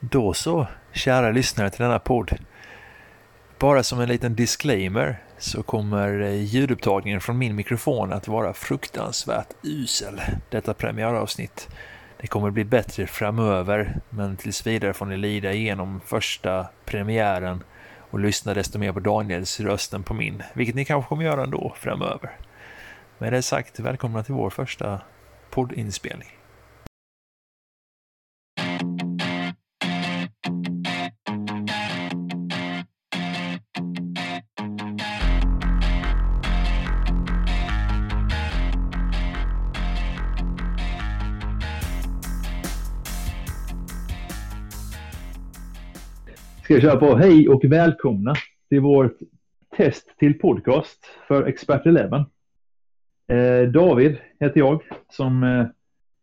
Då så, kära lyssnare till denna podd. Bara som en liten disclaimer så kommer eh, ljudupptagningen från min mikrofon att vara fruktansvärt usel detta premiäravsnitt. Det kommer bli bättre framöver, men tills vidare får ni lida igenom första premiären och lyssna desto mer på Daniels röst än på min, vilket ni kanske kommer göra ändå framöver. Med det sagt, välkomna till vår första poddinspelning. Ska jag köra på hej och välkomna till vårt test till podcast för Expert Eleven. Eh, David heter jag som eh,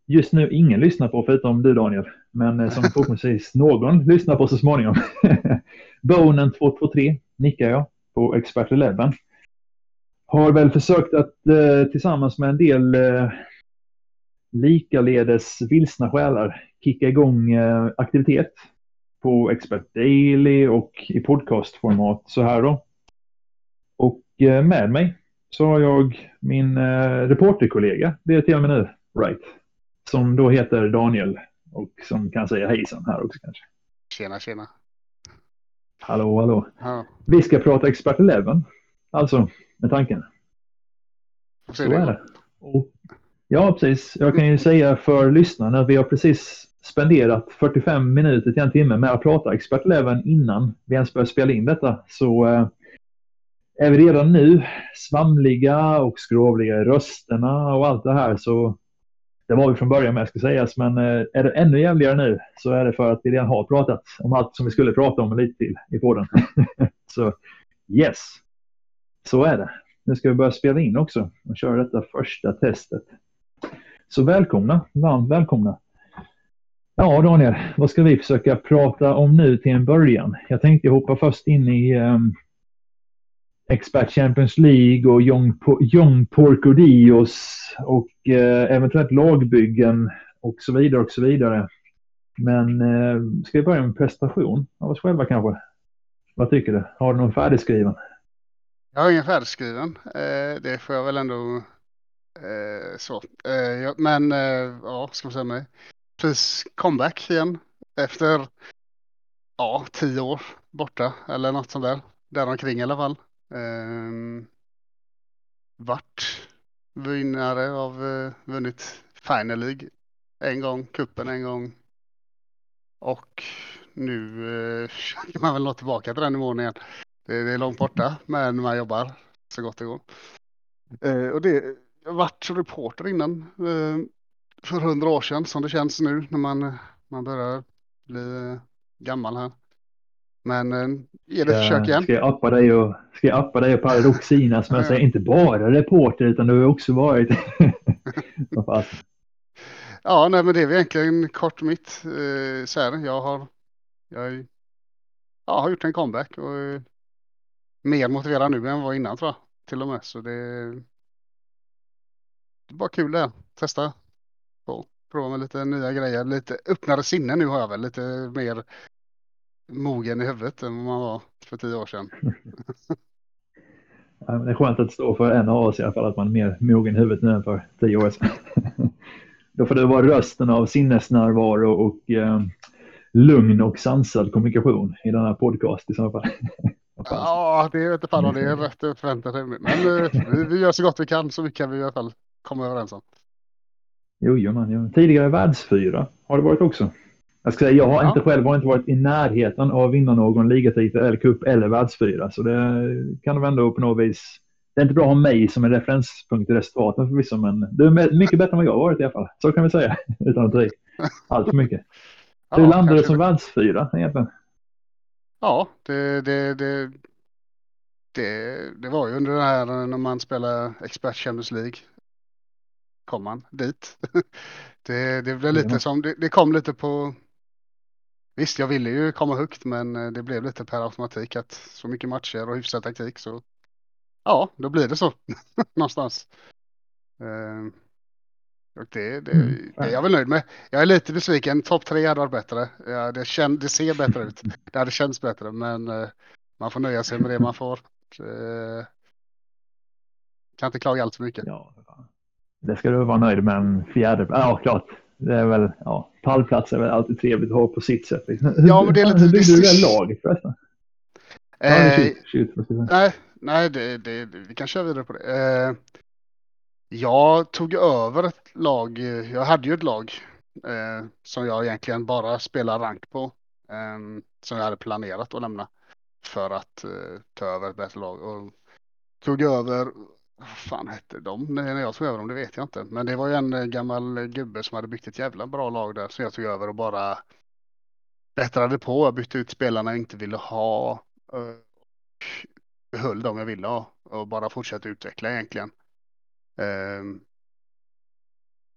just nu ingen lyssnar på förutom du Daniel, men eh, som förhoppningsvis någon lyssnar på så småningom. Bonen 223 nickar jag på Expert Eleven. Har väl försökt att eh, tillsammans med en del eh, likaledes vilsna själar kicka igång eh, aktivitet på Expert Daily och i podcastformat så här då. Och eh, med mig så har jag min eh, reporterkollega, det är till och med nu, right, som då heter Daniel och som kan säga hejsan här också kanske. Tjena, tjena. Hallå, hallå. Ja, Vi ska prata Expert Eleven, alltså med tanken. Så är det. Och, ja, precis. Jag kan ju säga för lyssnarna att vi har precis spenderat 45 minuter till en timme med att prata Expert Eleven innan vi ens började spela in detta. Så eh, är vi redan nu svamliga och skrovliga i rösterna och allt det här så det var vi från början med ska sägas, men eh, är det ännu jävligare nu så är det för att vi redan har pratat om allt som vi skulle prata om lite till i podden. så yes, så är det. Nu ska vi börja spela in också och köra detta första testet. Så välkomna, varmt välkomna. Ja, Daniel, vad ska vi försöka prata om nu till en början? Jag tänkte hoppa först in i ehm, um, Expert Champions League och Young, Porco Dios och uh, eventuellt lagbyggen och så vidare och så vidare. Men uh, ska vi börja med prestation av oss själva kanske? Vad tycker du? Har du någon färdigskriven? Jag har ingen färdigskriven. Eh, det får jag väl ändå eh, så. Eh, ja, men eh, ja, ska man säga mig. Precis comeback igen efter ja, tio år borta eller något sånt där. Däromkring i alla fall. Ehm, vart vinnare av eh, vunnit Final League en gång, kuppen en gång. Och nu eh, försöker man väl nå tillbaka till den nivån igen. Det, det är långt borta, men man jobbar så gott det går. Eh, och det, jag har varit reporter innan eh, för hundra år sedan som det känns nu när man, man börjar bli eh, gammal här. Men eh, är det ett försök igen? Ska jag appa dig och, ska jag appa dig och Paradoxina som jag säger, inte bara reporter utan du har också varit... Ja, nej, men det är väl egentligen kort mitt. Eh, så här, jag har, jag, ja, har gjort en comeback och är mer motiverad nu än vad jag var innan tror jag. Till och med. Så det, det är bara kul det. här. Testa. Så, prova med lite nya grejer. Lite öppnare sinne nu har jag väl. Lite mer mogen i huvudet än vad man var för tio år sedan. Ja, Det är skönt att stå för en av oss i alla fall, att man är mer mogen i huvudet nu än för tio år sedan. Då får det vara rösten av sinnesnärvaro och eh, lugn och sansad kommunikation i den här podcast i så fall. Ja, det vet inte fan om det är rätt att förvänta sig. Men eh, vi, vi gör så gott vi kan så mycket kan vi i alla fall komma överens om. Jo, jo. Tidigare världsfyra har det varit också. Jag ska säga, jag har Ja. inte själv har inte varit i närheten av att vinna någon ligatitel eller cup eller världsfyra. Så det kan de ändå på något vis. Det är inte bra att ha mig som en referenspunkt i resultaten förvisso, men du är mycket bättre än vad jag har varit i alla fall. Så kan vi säga, utan att ta i allt för mycket. Ja, Hur landade du som det. världsfyra egentligen? Ja, det, det, det, det, det var ju under det här när man spelade Expert Champions League. Kom man dit. Det, det blev lite som, det, det kom lite på Visst, jag ville ju komma högt, men eh, det blev lite per automatik att så mycket matcher och hyfsad taktik så ja, då blir det så någonstans. Eh, Och det, det, Mm, det är jag väl nöjd med. Jag är lite besviken. Topp tre hade varit bättre. Ja, det, kän, det ser bättre ut. Det hade känts bättre, men eh, man får nöja sig med det man får. Eh, kan inte klaga allt för mycket. Ja, det ska du vara nöjd med en fjärde. Ja, klart. Det är väl, ja, pallplats är väl alltid trevligt att ha på sitt sätt. Liksom. Ja, men det är lite- Hur byggde du det- laget förresten? Ja, Eh, shoot, shoot, säga. nej, nej det, det, vi kan köra vidare på det. Eh, jag tog över ett lag. Jag hade ju ett lag eh, som jag egentligen bara spelar rank på. Eh, som jag hade planerat att lämna för att eh, ta över ett bättre lag. Och tog över, vad fan hette de när jag tog över dem? Det vet jag inte. Men det var ju en eh, gammal eh, gubbe som hade byggt ett jävla bra lag där. som jag tog över och bara bättrade på. Jag bytte ut spelarna jag inte ville ha. Eh, och behöll dem jag ville ha och bara fortsatte utveckla egentligen. Um,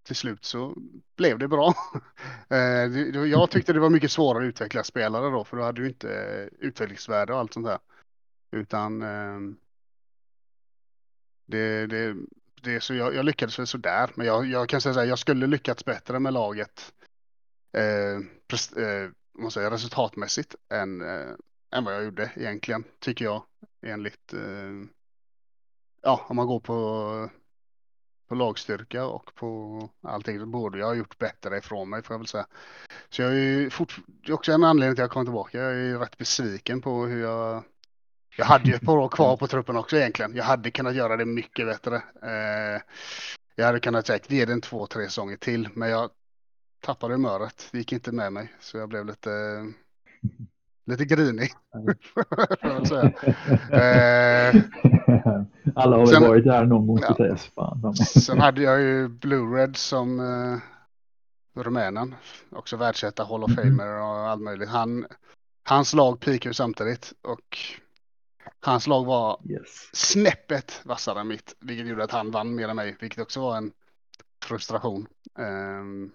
till slut så blev det bra. Jag tyckte det var mycket svårare att utveckla spelare då för då hade du inte utvecklingsvärde och allt sånt där. Utan um, det, det, det, så jag, jag lyckades väl sådär. Men jag, jag kan säga så här, jag skulle lyckats bättre med laget eh, pres, eh, måste säga, resultatmässigt än, eh, än vad jag gjorde egentligen, tycker jag. Enligt, eh, ja, om man går på, på lagstyrka och på allting så borde jag ha gjort bättre ifrån mig får jag väl säga. Så jag är ju fort, det är också en anledning till att jag kom tillbaka. Jag är ju rätt besviken på hur jag jag hade ju ett par år kvar på truppen också egentligen. Jag hade kunnat göra det mycket bättre. Eh, jag hade kunnat säkert ge den två, tre säsonger till, men jag tappade humöret. Det gick inte med mig, så jag blev lite, lite grinig. Eh, Alla har väl varit där någon gång Ja. sägas. Sen hade jag ju Blue Red som eh, rumänen. Också världsetta, Hall of Mhm. Famer och allt möjligt. Han, hans lag peakade ju samtidigt och hans lag var yes. snäppet vassare än mitt, vilket gjorde att han vann mer än mig, vilket också var en frustration. Ehm,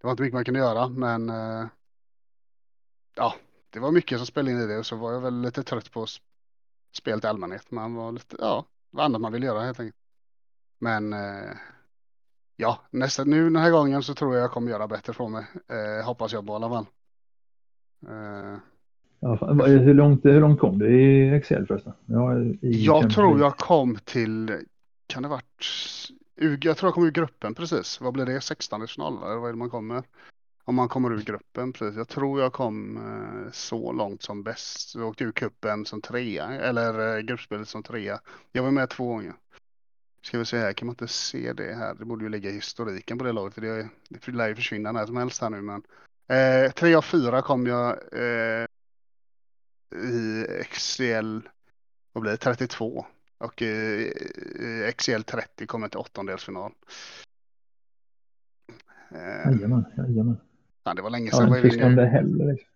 det var inte mycket man kunde göra, men eh, ja, det var mycket som spelade in i det och så var jag väl lite trött på spelet i allmänhet. Man var lite, ja, vad annat man vill göra helt enkelt. Men eh, ja, nästa, nu den här gången så tror jag jag kommer göra bättre från mig. Eh, hoppas jag på i alla fall. Eh, Ja, hur, långt, hur långt kom du i Excel förresten? Ja, Jag tror jag kom till, kan det varit, jag tror jag kom ur gruppen precis. Vad blir det, 16 final eller vad är det man kommer? Om man kommer ur gruppen precis. Jag tror jag kom eh, så långt som bäst. Jag åkte ur kuppen som trea, eller eh, gruppspelet som trea. Jag var med två gånger. Ska vi se här, kan man inte se det här? Det borde ju ligga i historiken på det laget. för Det, det lär ju försvinna när som helst här nu men. Eh, tre av fyra kom jag eh, i XCL vad blir det, 32. Och i XCL 30 kom jag till åttondelsfinal. Eh, Jajamän, jajamän. fan, det var länge Ja, sedan. fick de det heller. Liksom.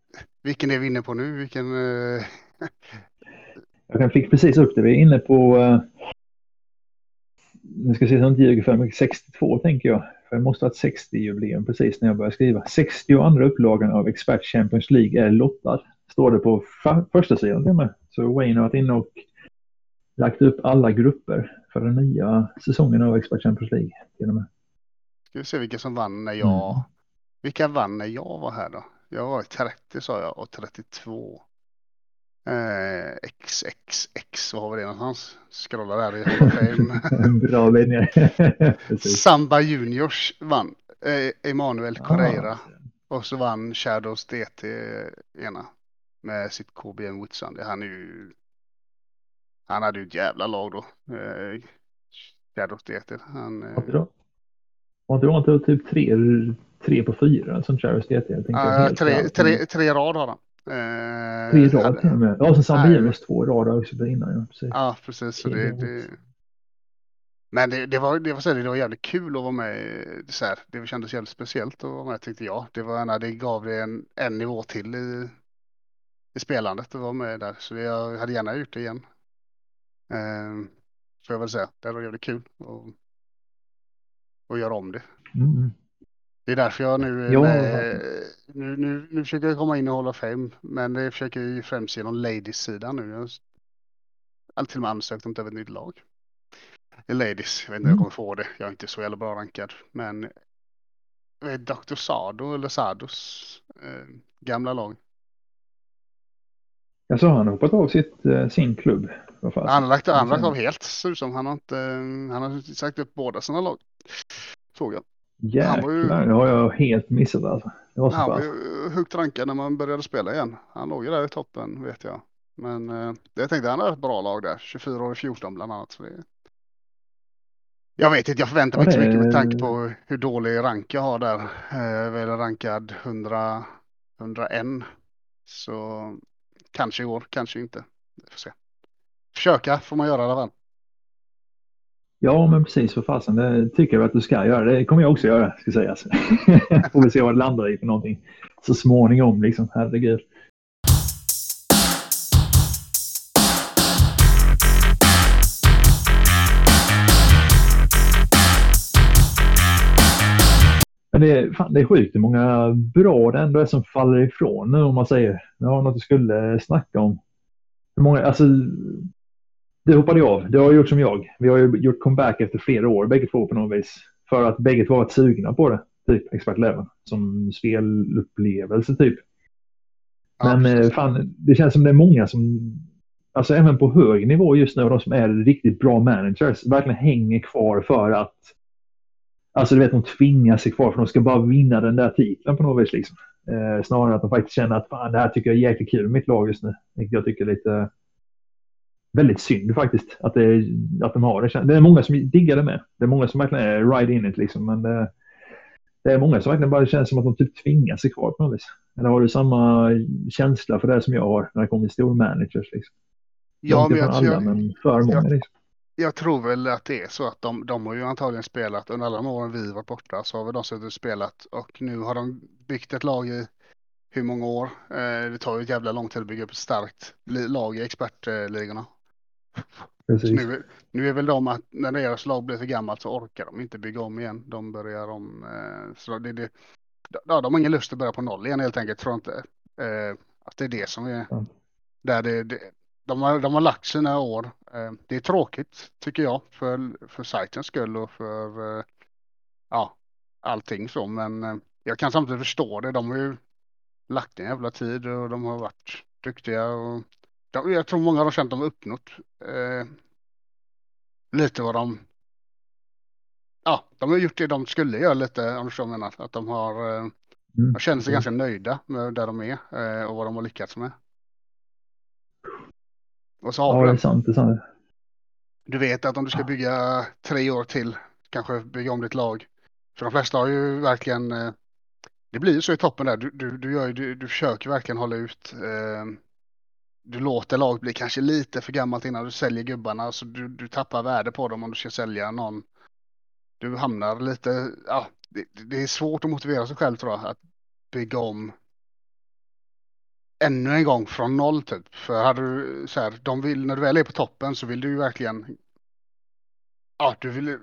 Vilken är vi inne på nu? Vilken? Eh, Jag fick precis upp det. Vi är inne på, eh, nu ska se jag inte ljuger för mycket, 62 tänker jag. För jag måste ha ett 60-jubileum precis när jag började skriva. 60 andra upplagan av Expert Champions League är lottad. Står det på första sidan till med. Så Wayne har varit inne och lagt upp alla grupper för den nya säsongen av Expert Champions League. Till och med. ska vi se vilka som vann när jag. Mm. Vilka vann när jag var här då? Jag var i 30 sa jag och 32. Eh, XXX, vad har vi det någonstans? Scrolla där i Hall of Fame. En bra bit ner. Samba Juniors vann. Eh, Emanuel Correira. Ah, Och så vann Shadows DT ena med sitt KBM Whitsun. Han är ju. Han hade ju ett jävla lag då. Eh, Shadows DT. Han, eh, Var inte? Var inte inte typ tre, tre på fyra som Charis tänkte ja, tre, tre, tre rad har han. Eh, Tre rad till och med. Ja, Nej. Bienes två rader också innan. Ja, precis. Ja, precis. Så det, det... Men det, det, var, det, var, så det var jävligt kul att vara med. Så här, det kändes jävligt speciellt att vara med tyckte jag. Det, var, gärna- det gav det en, en nivå till i, i spelandet att vara med där. Så jag hade gärna gjort det igen. Ehm, får jag väl säga. Det var jävligt kul att göra om det. Mm. Det är därför jag nu, Ja, med, nu, nu, nu försöker jag komma in och hålla fem. Men det försöker jag ju främst genom ladies-sidan nu. Jag har till och med ansökt om ett nytt lag. i Ladies. Jag vet inte om jag kommer få det. Jag är inte så jävla bra rankad. Men vet, Dr. Sado eller Sados eh, gamla lag. Jag sa han har hoppat av sitt, eh, sin klubb. Han har lagt, han lagt av helt. Ser ut som han har inte, han har sagt upp båda sina lag. Såg jag. Jäklar, ju- det har jag helt missat alltså. Det var så Han var ju högt rankad när man började spela igen. Han låg ju där i toppen vet jag. Men eh, jag tänkte han har ett bra lag där. 24 år och 14 bland annat. Så det... Jag vet inte, jag förväntar mig Ja, inte så mycket med tanke på hur dålig rank jag har där. Eh, väl rankad 100, 101. Så kanske i år, kanske inte. Vi får se. Försöka får man göra i alla fall. Ja, men precis för fasen. Det tycker jag att du ska göra. Det kommer jag också göra, ska sägas. Får vi se vad det landar i för någonting. Så småningom, liksom. Herregud. Det är, fan, det är sjukt hur många bra det ändå är som faller ifrån nu om man säger. Jag har något du skulle snacka om. Hur många, alltså, det hoppade jag av. Det har jag gjort som jag. Vi har ju gjort comeback efter flera år bägge två på något vis. För att bägge två varit sugna på det. Typ Expert Eleven. Som spelupplevelse typ. Ja, Men eh, precis. fan, det känns som det är många som, alltså även på hög nivå just nu, de som är riktigt bra managers, verkligen hänger kvar för att, alltså du vet, de tvingar sig kvar för de ska bara vinna den där titeln på något vis liksom. Eh, snarare än att de faktiskt känner att fan, det här tycker jag är jäkligt kul med mitt lag just nu. Vilket jag tycker är lite, väldigt synd faktiskt att, det, att de har det. Det är många som diggar det med. Det är många som verkligen är ride in it liksom, men det, det är många som verkligen bara känns som att de typ tvingar sig kvar på något vis. Eller har du samma känsla för det som jag har när det kommer till stora managers? Liksom? Ja, men jag, alla, jag, men för många. jag- Liksom. Jag tror väl att det är så att de, de har ju antagligen spelat under alla de åren vi varit borta så har väl de suttit och spelat och nu har de byggt ett lag i hur många år? Eh, det tar ju ett jävla lång tid att bygga upp ett starkt lag i expertligorna. Nu, nu är väl de att när deras lag blir för gammalt så orkar de inte bygga om igen. De börjar om. Eh, så det, det, ja, de har ingen lust att börja på noll igen helt enkelt. Tror inte. Eh, att det är det som är där det, det de, har, de har lagt sina år. Eh, det är tråkigt tycker jag för, för sajtens skull och för eh, ja, allting så. Men eh, jag kan samtidigt förstå det. De har ju lagt en jävla tid och de har varit duktiga. Och de, jag tror många har känt att de har uppnått eh, lite vad de Ja, de har gjort det de skulle göra lite om du förstår menar. Att de har eh, Mm. de känner sig Mm. ganska nöjda med där de är eh, och vad de har lyckats med. Och så har Ja, du det är sant. Det är sant. Du vet att om du ska bygga tre år till, kanske bygga om ditt lag. För de flesta har ju verkligen, eh, det blir ju så i toppen där, du, du, du, gör, du, du försöker verkligen hålla ut. Eh, du låter laget bli kanske lite för gammalt innan du säljer gubbarna, så du, du tappar värde på dem om du ska sälja någon. Du hamnar lite, ja, det, det är svårt att motivera sig själv tror jag, att bygga om ännu en gång från noll typ. För hade du så här, de vill, när du väl är på toppen så vill du ju verkligen Ja, du vill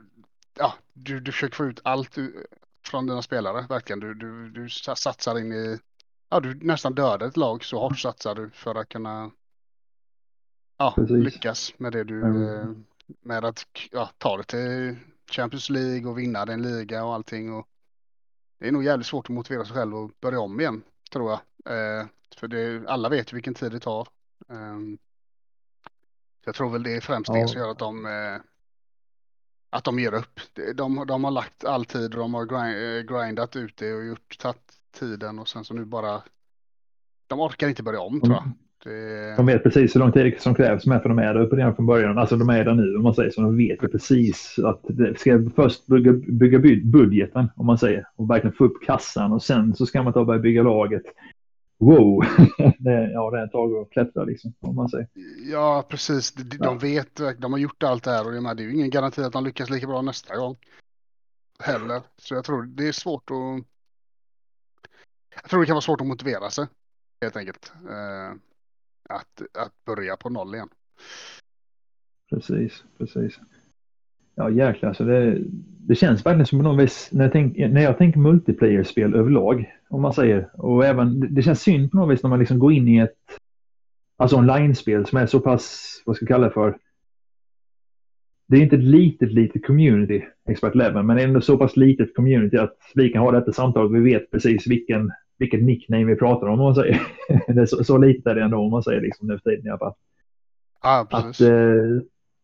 ja, du, du försöker få ut allt du, från dina spelare, verkligen. Du, du, du sa- satsar in i, ja, du nästan dödar ett lag så hårt satsar du för att kunna ja, Precis. lyckas med det du, Mm. med att ja, ta det till Champions League och vinna den liga och allting. Och det är nog jävligt svårt att motivera sig själv och börja om igen, tror jag. Eh, för det, alla vet ju vilken tid det tar. Ehm, jag tror väl det är främst det Ja. som gör att de eh, att de ger upp. Det- De, de har lagt all tid och de har grind, eh, grindat ut det och gjort tagit tiden och sen så nu bara de orkar inte börja om tror jag. Det, De vet precis hur lång tid som krävs med för de är där uppe redan från början. Alltså de är där nu om man säger så. De vet ju precis att det ska först bygga, bygga bud- budgeten om man säger. Och verkligen få upp kassan och sen så ska man ta och börja bygga laget. Wow! det, ja, det är ett tag att klättra liksom om man säger. Ja, precis. De, de Ja. vet, de har gjort allt det här och jag menar, det är ju ingen garanti att de lyckas lika bra nästa gång. Heller. Så jag tror det är svårt att... Jag tror det kan vara svårt att motivera sig. Helt enkelt. Eh, att, att börja på noll igen. Precis, precis. Ja jäklar alltså det, det känns verkligen som på något vis när jag, tänk, när jag tänker multiplayer-spel överlag om man säger och även det, känns synd på något vis när man liksom går in i ett alltså online-spel som är så pass, vad ska jag kalla det för det är inte ett litet, litet community, Expert Eleven, men ändå så pass litet community att vi kan ha detta samtalet. Vi vet precis vilken, vilket nickname vi pratar om, om man säger. det är så, så litet är det ändå, om man säger liksom nu för tiden i alla fall. Ja, att, eh,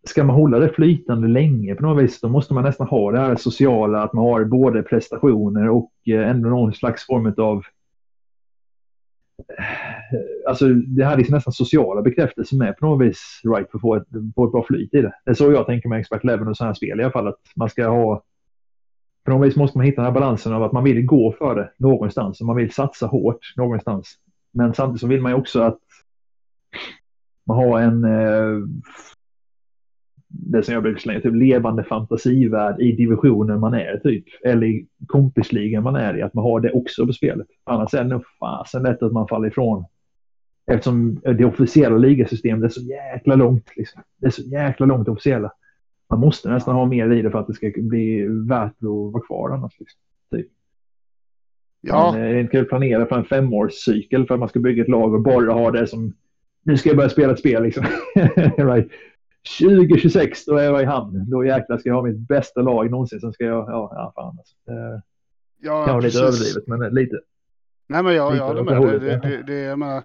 ska man hålla det flytande länge på något vis, då måste man nästan ha det här sociala, att man har både prestationer och eh, ändå någon slags form av eh, alltså det här är nästan sociala bekräftelser med på något vis right för att få ett, få ett bra flyt i det. Det är så jag tänker med Expert Leven och sådana här spel i alla fall. Att man ska ha... På något vis måste man hitta den här balansen av att man vill gå för det någonstans och man vill satsa hårt någonstans. Men samtidigt så vill man ju också att man har en eh, det som jag brukar slänga, typ levande fantasivärld i divisionen man är typ. Eller i kompisligan man är i, att man har det också på spelet. Annars är det nog fasen lätt att man faller ifrån. Eftersom det officiella ligasystemet är så jäkla långt. Liksom. Det är så jäkla långt officiella. Man måste nästan ha mer i det för att det ska bli värt att vara kvar annars. Liksom. Typ. Ja. Man, det kul att planera för en femårscykel för att man ska bygga ett lag och bara ha det som nu ska jag börja spela ett spel liksom. right. 2026, då är jag i hamn. Då jäklar ska jag ha mitt bästa lag någonsin. Sen ska jag, ja, ja fan alltså. Det, ja, kanske lite överdrivet, men lite. Nej, men jag, jag håller med. Det, det, det, det, jag menar,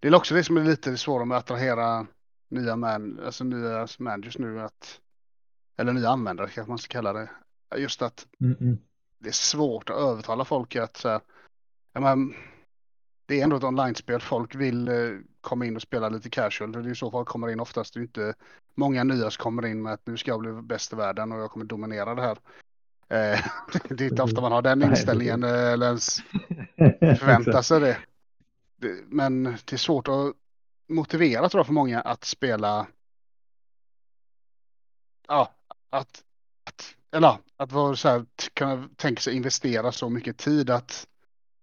det är också det som är lite svårare med att attrahera nya, man, alltså nya managers nu. Att, eller nya användare kanske man ska kalla det. Just att mm -mm. det är svårt att övertala folk att så här, menar, det är ändå ett online-spel. Folk vill eh, komma in och spela lite casual. Det är ju så folk kommer in oftast. Det är inte många nya som kommer in med att nu ska jag bli bäst i världen och jag kommer dominera det här. Eh, det är inte ofta man har den inställningen eh, eller ens förväntar sig det. Men det är svårt att motivera tror jag för många att spela. Ja, att, att eller att vara så här, kunna tänka sig investera så mycket tid att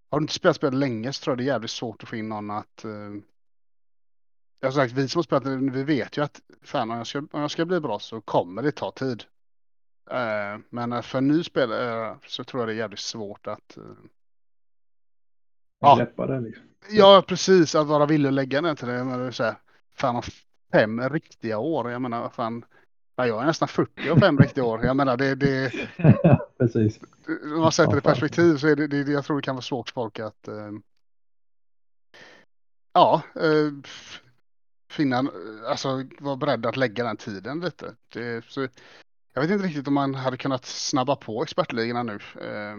har du inte spelat spel länge så tror jag det är jävligt svårt att få in någon att... Uh, jag sagt, vi som har spelat vi vet ju att fan, om, jag ska, om jag ska bli bra så kommer det ta tid. Uh, men för en ny spelare uh, så tror jag det är jävligt svårt att... Uh, ja. liksom. Ja, precis. Att vara villig att lägga ner till det. Men så här, fan, fem riktiga år. Jag menar, fan, Ja, jag är nästan 40 och fem riktiga år. Jag menar det, det Precis. Om man sätter det i perspektiv så är det, det, jag tror det kan vara svårt för folk att eh, ja, eh, finna, alltså vara beredd att lägga den tiden lite. Det, så, jag vet inte riktigt om man hade kunnat snabba på expertligorna nu eh,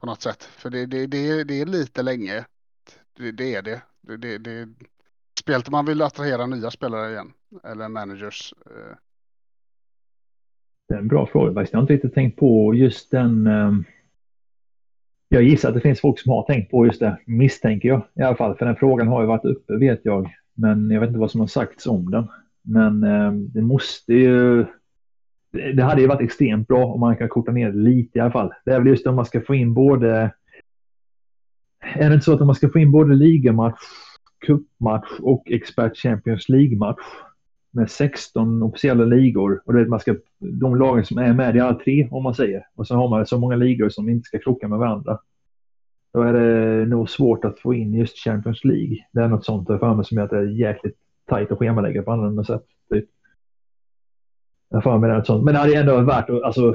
på något sätt. För det, det, det, det är lite länge. Det, det är det. det, det, det Spelet man vill attrahera nya spelare igen, eller managers. Eh, det är en bra fråga faktiskt. Jag har inte riktigt tänkt på just den. Eh, jag gissar att det finns folk som har tänkt på just det, misstänker jag i alla fall. För den frågan har ju varit uppe vet jag. Men jag vet inte vad som har sagts om den. Men eh, det måste ju... Det hade ju varit extremt bra om man kan korta ner det lite i alla fall. Det är väl just om man ska få in både... Är det inte så att om man ska få in både ligamatch, cupmatch och expert Champions League-match med 16 officiella ligor och det är man ska, de lagen som är med i alla tre om man säger. Och så har man så många ligor som inte ska krocka med varandra. Då är det nog svårt att få in just Champions League. Det är något sånt för mig som gör att det är jäkligt tajt att schemalägga på annorlunda sätt. Typ. Jag för mig det sånt. Men det hade ändå varit värt att, alltså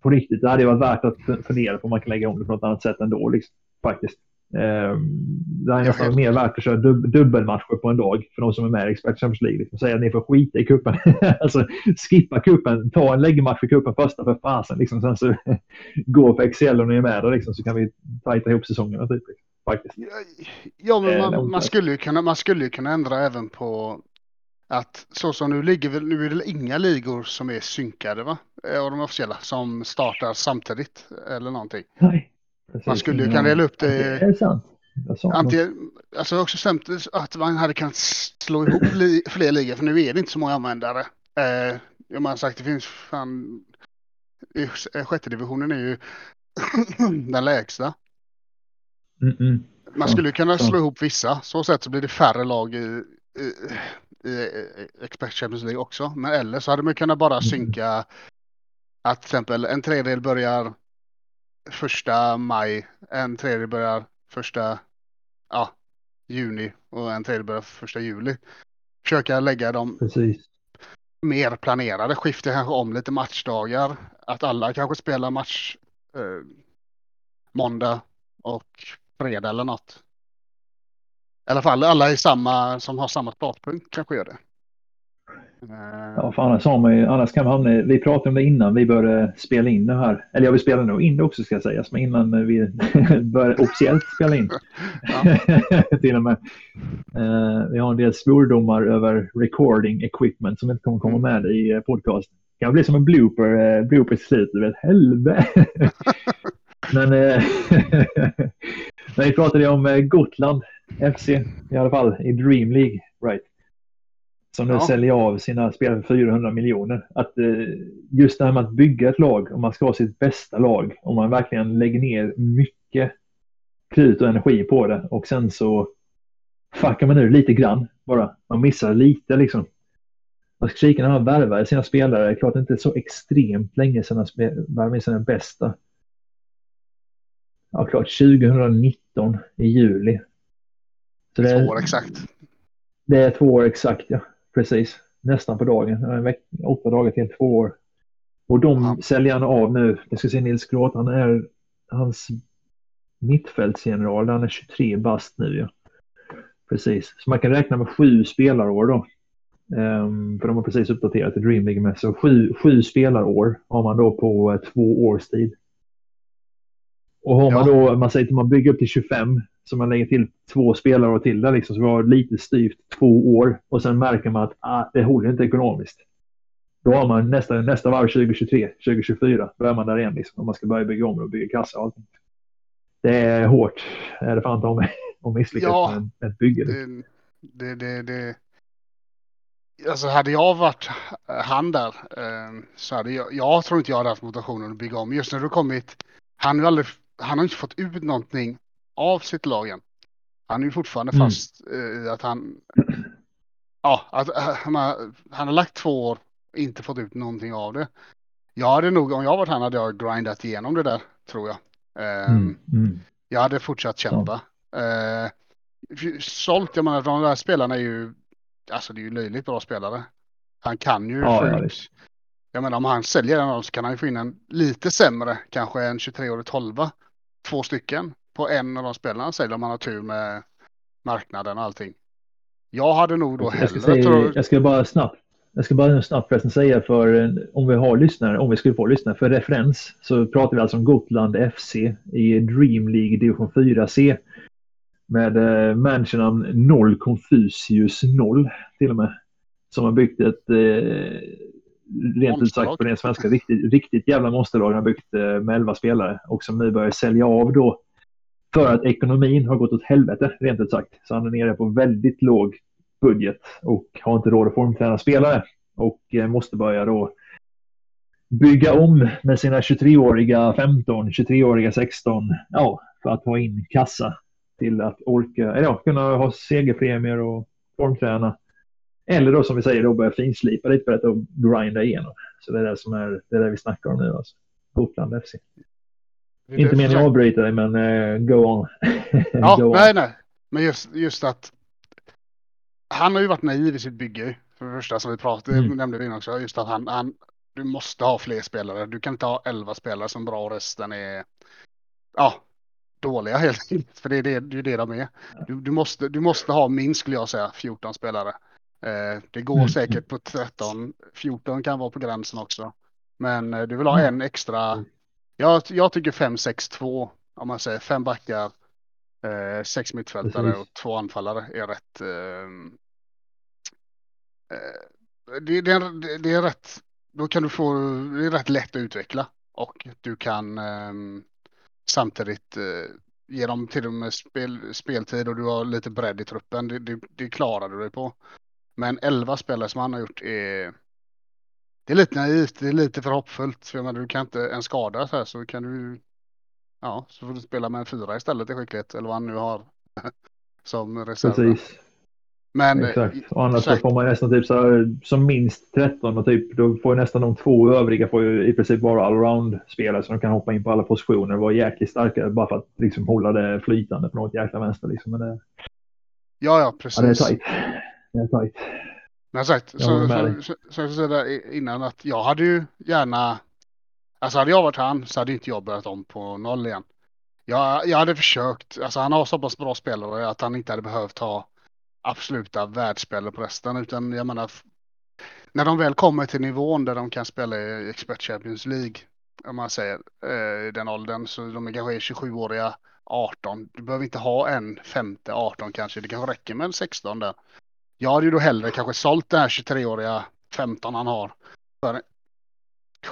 på riktigt, det hade varit värt att fundera på om man kan lägga om det på något annat sätt ändå. Liksom, faktiskt. Eh, det är nästan mer värt att köra dub dubbelmatcher på en dag för de som är med i Expert Champions League. Liksom. Säga att ni får skita i kuppen. alltså skippa kuppen, ta en läggmatch i kuppen första för fasen. Liksom. Sen så gå på Excel och ni är med där liksom, så kan vi tajta ihop säsongerna. Typ, faktiskt. Ja, men man, eh, man, skulle ju kunna, man skulle kunna ändra även på att så som nu ligger väl, nu är det inga ligor som är synkade va? Av de officiella som startar samtidigt eller någonting. Nej. Precis. Man skulle ju kunna dela upp det. Det är sant. Antingen, alltså också stämt att man hade kunnat slå ihop li, fler ligor, för nu är det inte så många användare. Eh, jag har sagt, det finns fan... Sjätte divisionen är ju den lägsta. Mm -mm. Man skulle kunna slå ihop vissa, så sätt så blir det färre lag i, i, i Expert Champions League också. Men eller så hade man kunnat bara synka att till exempel en tredjedel börjar första maj, en tredje börjar första ja, juni och en tredje börjar första juli. Försöka lägga dem. Precis. mer planerade. Skifta kanske om lite matchdagar. Att alla kanske spelar match eh, måndag och fredag eller något. I alla fall alla i samma, som har samma startpunkt kanske gör det. Eh, ja, för annars, har man ju, annars kan man hamna Vi pratade om det innan vi började spela in det här. Eller ja, vi spelade nog in det också ska sägas, men innan vi började officiellt spela in. Till och med. Uh, vi har en del svordomar över recording equipment som inte kommer komma mm. med i podcasten. Det kan bli som en blooper, uh, blooper till slut. Du vet, helvete! men, uh, men vi pratade om Gotland FC i alla fall i Dream League, right? Som nu ja. säljer av sina spelare för 400 miljoner. Att eh, just det här med att bygga ett lag, om man ska ha sitt bästa lag, om man verkligen lägger ner mycket krut och energi på det och sen så fuckar man ur lite grann bara. Man missar lite liksom. Man ska kika när man värvar sina spelare. Det är klart inte så extremt länge sedan man värvade sina bästa. Ja, klart 2019 i juli. Så det är, två år exakt. Det är två år exakt, ja. Precis, nästan på dagen. En veck, åtta dagar till två år. Och de ja. säljer han av nu. Jag ska se Nils Gråt, han är hans mittfältsgeneral. Han är 23 bast nu. Ja. Precis, så man kan räkna med sju spelarår då. Um, för de har precis uppdaterat till Dream League med. Så sju, sju spelarår har man då på uh, två års tid. Och har man då, man säger att man bygger upp till 25 så man lägger till två spelare och till där liksom, så vi har lite styvt två år och sen märker man att ah, det håller inte ekonomiskt. Då har man nästa, nästa varv 2023, 2024, då är man där igen liksom, om man ska börja bygga om och bygga kassa och allting. Det är hårt, är det fan mig, att misslyckas ja, med ett bygge. Det, det, det, det, Alltså hade jag varit han där eh, så hade jag, jag tror inte jag hade haft motivationen att bygga om. Just när du kommit, han har, aldrig, han har inte fått ut någonting av sitt lag än. Han är ju fortfarande mm. fast i att han, ja, att eh, han har, han har lagt två år och inte fått ut någonting av det. Jag hade nog, om jag varit han hade jag grindat igenom det där, tror jag. Ehm, mm. Mm. Jag hade fortsatt kämpa. Ja. Uh, sålt, jag menar de där spelarna är ju, alltså det är ju löjligt bra spelare. Han kan ju ja, få ut, jag menar om han säljer en av dem så kan han ju få in en lite sämre, kanske en 23-årig 12 Två stycken på en av de spelarna säljer om man har tur med marknaden och allting. Jag hade nog då hellre... Jag ska, säga, jag ska bara snabbt jag ska bara snabbt förresten säga för om vi har lyssnare, om vi skulle få lyssnare, för referens så pratar vi alltså om Gotland FC i Dream League division 4C med eh, managenamn Noll Confucius 0 till och med. Som har byggt ett, eh, rent ut sagt på den svenska, riktigt, riktigt jävla monsterlag. Han har byggt eh, med 11 spelare och som nu börjar sälja av då för att ekonomin har gått åt helvete, rent ut sagt. Så han är nere på väldigt låg budget och har inte råd att formträna spelare. Och eh, måste börja då bygga om med sina 23-åriga 15, 23-åriga 16, ja, för att ha in kassa till att orka, eller ja, kunna ha segerpremier och formträna. Eller då som vi säger, då börja finslipa lite på detta och grinda igenom. Så det är det som är, det är det vi snackar om nu alltså. Gotland FC. Inte meningen att avbryta dig, men uh, go on. ja, go nej, on. nej. Men just, just att han har ju varit naiv i sitt bygge. För det första som vi pratade, mm. nämnde vi också, just att han, han, du måste ha fler spelare. Du kan inte ha elva spelare som bra och resten är, ja, dåliga helt enkelt. För det är det, det, är det de är. Du, du, måste, du måste ha minst, skulle jag säga, 14 spelare. Eh, det går mm. säkert på 13, 14 kan vara på gränsen också. Men eh, du vill ha mm. en extra mm. Jag, jag tycker 5-6-2, om man säger fem backar, eh, sex mittfältare Precis. och två anfallare är rätt. Eh, eh, det, det, är, det är rätt, då kan du få, det är rätt lätt att utveckla och du kan ehm, samtidigt eh, ge dem till och med spel, speltid och du har lite bredd i truppen. Det, det, det klarar du dig på. Men 11 spelare som han har gjort är är lite naivt, det är lite för hoppfullt. För menar, du kan inte en skada så här så kan du. Ja, så får du spela med en fyra istället i skicklighet eller vad han nu har som reserv. Precis. Men exakt. Och annars så får man nästan typ så här, som minst 13 och typ då får ju nästan de två övriga får ju i princip vara allround spelare så de kan hoppa in på alla positioner och vara jäkligt starka bara för att liksom hålla det flytande på något jäkla vänster liksom. Men det, ja, ja, precis. Ja, det är tajt. Det är tajt. Men sagt, så, så, så, så, jag säga innan att jag hade ju gärna, alltså hade jag varit han så hade inte jag börjat om på noll igen. Jag, jag hade försökt, alltså han har så pass bra spelare att han inte hade behövt ha absoluta världsspelare på resten utan jag menar när de väl kommer till nivån där de kan spela i Expert Champions League om man säger eh, den åldern så de är kanske 27-åriga 18. Du behöver inte ha en femte 18 kanske. Det kanske räcker med en 16 där. Jag hade ju då hellre kanske sålt den här 23-åriga 15 han har för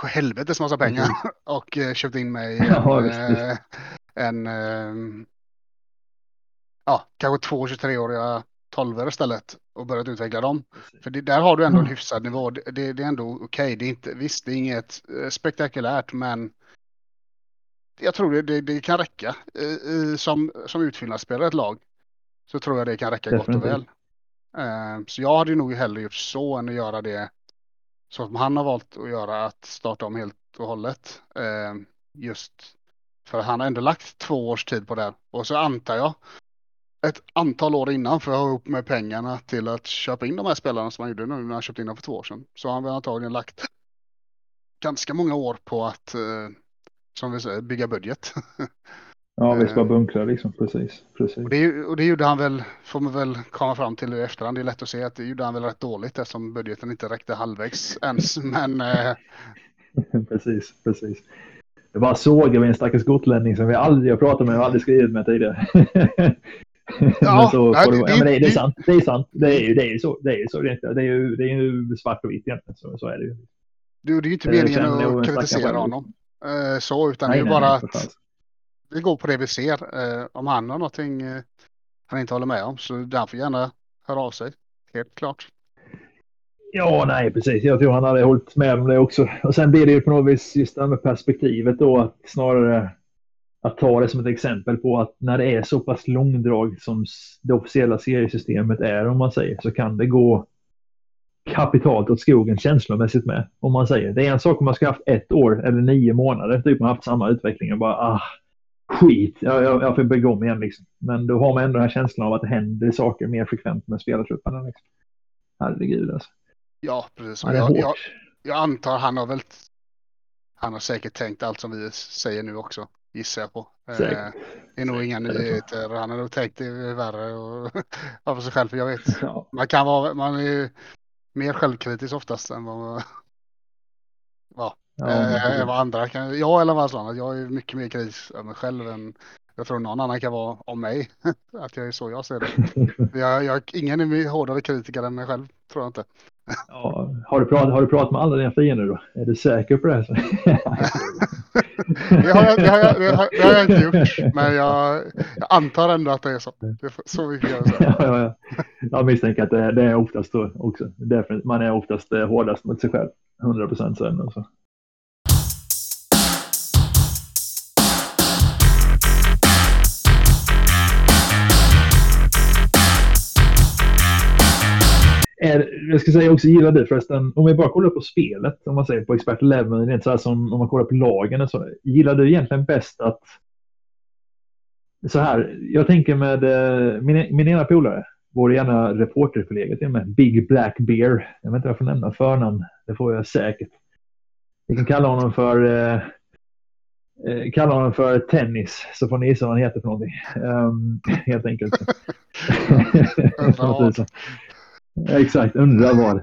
helvetes massa pengar mm. och eh, köpt in mig en, ja, eh, en eh, ja, kanske två 23-åriga 12 istället och börjat utveckla dem. För det, där har du ändå en mm. hyfsad nivå. Det, det, det är ändå okej. Okay. Det är inte, visst, det är inget eh, spektakulärt, men jag tror det, det, kan räcka som, som utfyllnadsspelare ett lag. Så tror jag det kan räcka Definitivt. gott och väl. Eh, så jag hade nog hellre gjort så än att göra det så som han har valt att göra, att starta om helt och hållet. Eh, just för han har ändå lagt två års tid på det. Och så antar jag ett antal år innan för att ha ihop med pengarna till att köpa in de här spelarna som han gjorde nu när han köpte in dem för två år sedan. Så han har antagligen lagt ganska många år på att, eh, som vi säger, bygga budget. Ja, visst bara bunkra liksom, precis. precis. Och, det, och det gjorde han väl, får man väl komma fram till i efterhand, det är lätt att se att det gjorde han väl rätt dåligt eftersom budgeten inte räckte halvvägs ens. Men... Eh... precis, precis. Det bara sågar vi en stackars gotlänning som vi aldrig har pratat med och aldrig skrivit med tidigare. Ja, så nej, det, ja, men det, det, är sant. Det är sant. Det är ju, det är ju så. Det är ju så. Det är, ju, det är ju svart och vitt egentligen. Så, så är det ju. Du, det är ju inte meningen att kritisera honom. Så, utan nej, det är nej, bara att vi går på det vi ser. Eh, om han har någonting eh, han inte håller med om så den får gärna höra av sig. Helt klart. Ja, nej, precis. Jag tror han hade hållit med om det också. Och sen blir det ju på något vis just det här med perspektivet då att snarare att ta det som ett exempel på att när det är så pass långdrag som det officiella seriesystemet är, om man säger, så kan det gå kapitalt åt skogen känslomässigt med. Om man säger. Det är en sak om man ska haft ett år eller nio månader, typ man haft samma utveckling och bara ah, skit, jag, jag, jag får bygga om igen liksom. Men då har man ändå den här känslan av att det händer saker mer frekvent med spelartrupperna. Liksom. Herregud alltså. Ja, precis. Ja, jag, jag, jag antar han har väl han har säkert tänkt allt som vi säger nu också gissar jag på. Säkert. Eh, det är nog inga nyheter. Han har nog tänkt det värre och för sig själv, jag vet. Ja. Man kan vara, man är mer självkritisk oftast än vad, ja, äh, vad andra kan. Jag eller vad sånt, jag är mycket mer kritisk av mig själv än jag tror någon annan kan vara om mig. att jag är så jag ser det. jag, jag, ingen är hårdare kritiker än mig själv, tror jag inte. Ja, har, du pratat, har du pratat med alla dina fiender då? Är du säker på det? Här? det, har jag, det, har jag, det, har, det har jag inte gjort, men jag, jag, antar ändå att det är så. Det är så mycket jag ja, ja, ja. Jag misstänker att det, det är oftast så också. Därför man är oftast eh, hårdast mot sig själv. 100 procent sen. är, jag ska säga också, gillar du förresten, om vi bara kollar på spelet, om man säger på Expert 11, rent så här som om man kollar på lagen, så, gillar du egentligen bäst att så här, jag tänker med eh, min, min ena polare, vår ena reporterkollega till med, Big Black Bear. Jag vet inte vad jag får nämna förnamn, det får jag säkert. Vi kan kalla honom för eh, eh kalla honom för Tennis, så får ni gissa vad han heter för någonting. Um, helt enkelt. Exakt, undrar vad.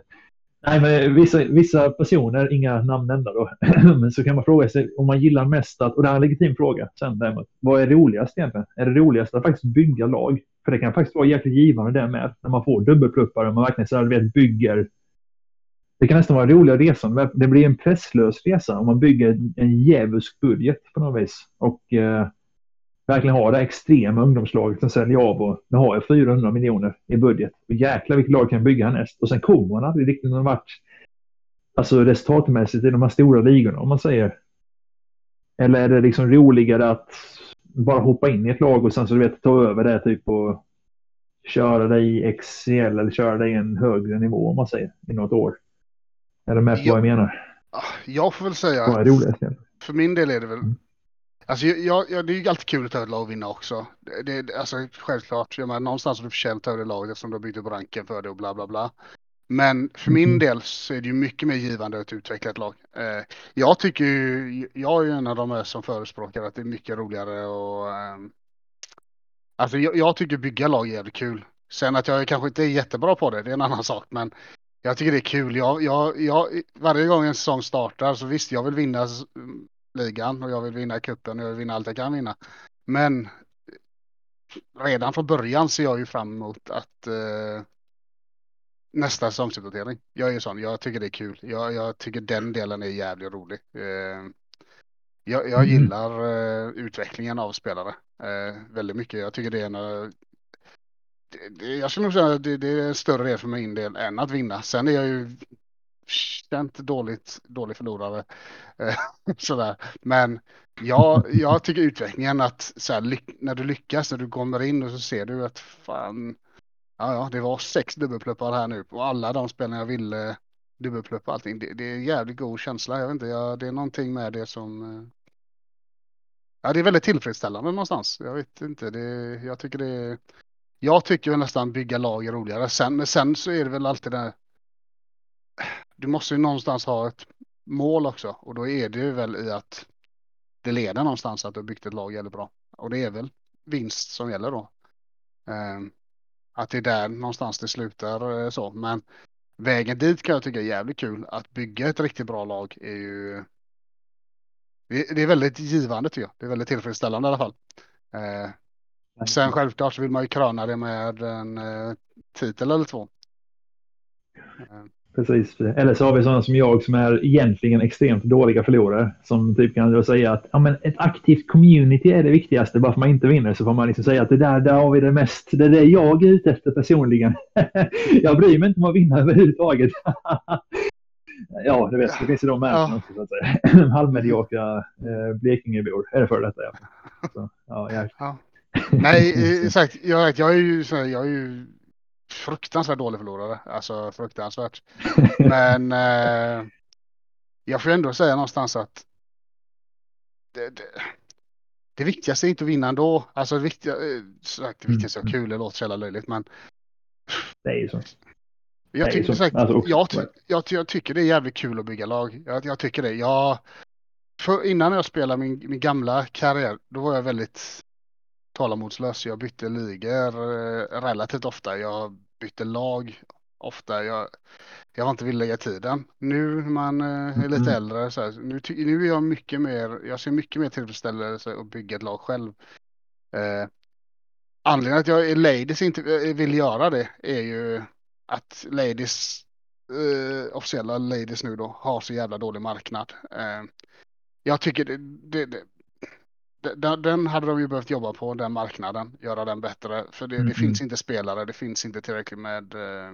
Nej, men vissa, vissa personer, inga namn nämnda då, men så kan man fråga sig om man gillar mest att, och det här är en legitim fråga sen däremot, vad är roligast egentligen? Är det roligast att faktiskt bygga lag? För det kan faktiskt vara jäkligt givande det med, när man får dubbelpluppar och man verkligen så här, vet, bygger. Det kan nästan vara en roligare resa, det blir en presslös resa om man bygger en djävulsk budget på något vis. Och eh, verkligen ha det extrema ungdomslaget som säljer av och nu har jag 400 miljoner i budget. Och jäklar vilket lag kan bygga härnäst. Och sen kommer man aldrig riktigt någon match. Alltså resultatmässigt i de här stora ligorna om man säger. Eller är det liksom roligare att bara hoppa in i ett lag och sen så du vet ta över det typ och köra dig i XCL eller köra dig i en högre nivå om man säger i något år. Är du med på jag, vad jag menar? Jag får väl säga att för min del är det väl mm. Alltså, jag, jag, det är ju alltid kul att ta ett lag och vinna också. Det, det, alltså, självklart, jag menar, någonstans har du förtjänat över det laget eftersom du har byggt upp ranken för det och bla bla bla. Men för min Mhm. del så är det ju mycket mer givande att utveckla ett lag. Eh, jag tycker ju, jag är ju en av de som förespråkar att det är mycket roligare och ehm, Alltså jag, jag tycker bygga lag är jävligt kul. Sen att jag kanske inte är jättebra på det, det är en annan sak. Men jag tycker det är kul. Jag, jag, jag, varje gång en säsong startar så visst, jag vill vinna ligan och jag vill vinna cupen och jag vill vinna allt jag kan vinna. Men redan från början ser jag ju fram emot att eh, nästa säsongsuppdatering. Jag är ju sån, jag tycker det är kul. Jag, jag tycker den delen är jävligt rolig. Eh, jag, jag Mm. gillar eh, utvecklingen av spelare eh, väldigt mycket. Jag tycker det är en det, det, jag skulle nog säga att det, det är en större del för min del än att vinna. Sen är jag ju känt dåligt, dålig förlorare. Eh, sådär. Men jag, jag tycker utvecklingen att så här, när du lyckas, när du kommer in och så ser du att fan, ja, ja, det var sex dubbelpluppar här nu och alla de spelarna jag ville dubbelpluppa allting. Det, det är en jävligt god känsla. Jag vet inte, jag, det är någonting med det som eh, Ja, det är väldigt tillfredsställande någonstans. Jag vet inte, det, jag tycker det är jag tycker nästan bygga lag är roligare. Sen, men sen så är det väl alltid det här. Du måste ju någonstans ha ett mål också och då är det ju väl i att det leder någonstans att du har byggt ett lag jävligt bra. Och det är väl vinst som gäller då. Ehm, att det är där någonstans det slutar eh, så. Men vägen dit kan jag tycka är jävligt kul. Att bygga ett riktigt bra lag är ju. Det, är väldigt givande tycker jag. Det är väldigt tillfredsställande i alla fall. Eh, Sen självklart så vill man ju kröna det med en eh, titel eller två. Ehm. Precis. Eller så har vi sådana som jag som är egentligen extremt dåliga förlorare. Som typ kan säga att ja, men ett aktivt community är det viktigaste. Bara för man inte vinner så får man liksom säga att det där, där har vi det mest. Det är det jag är ute efter personligen. jag bryr mig inte om att vinna överhuvudtaget. ja, det vet Det finns ju de med Ja. också så att säga. Halvmediokra eh, Blekingebor. Är det för detta ja. Så, ja, jag... Ja. Nej, exakt. Jag, jag är ju så jag är ju fruktansvärt dålig förlorare. Alltså fruktansvärt. Men eh, jag får ändå säga någonstans att det, det, det viktigaste är inte att vinna ändå. Alltså det viktiga, eh, sagt, det viktigaste är att ha kul, det låter så jävla löjligt. Men Det är ju så. jag, tycker, sagt, alltså, jag, ty, jag, jag tycker det är jävligt kul att bygga lag. Jag, jag tycker det. Jag, för innan jag spelade min, min gamla karriär, då var jag väldigt tålamodslös. Jag bytte ligor eh, relativt ofta. Jag bytte lag ofta. Jag, jag var inte villig lägga tiden. Nu när man eh, är lite äldre så här, nu, nu är jag mycket mer, jag ser mycket mer tillfredsställelse att bygga ett lag själv. Eh, anledningen att jag i Ladies inte eh, vill göra det är ju att Ladies, eh, officiella Ladies nu då, har så jävla dålig marknad. Eh, jag tycker det, det, det den, den hade de ju behövt jobba på, den marknaden, göra den bättre. För det, det Mhm. finns inte spelare, det finns inte tillräckligt med eh,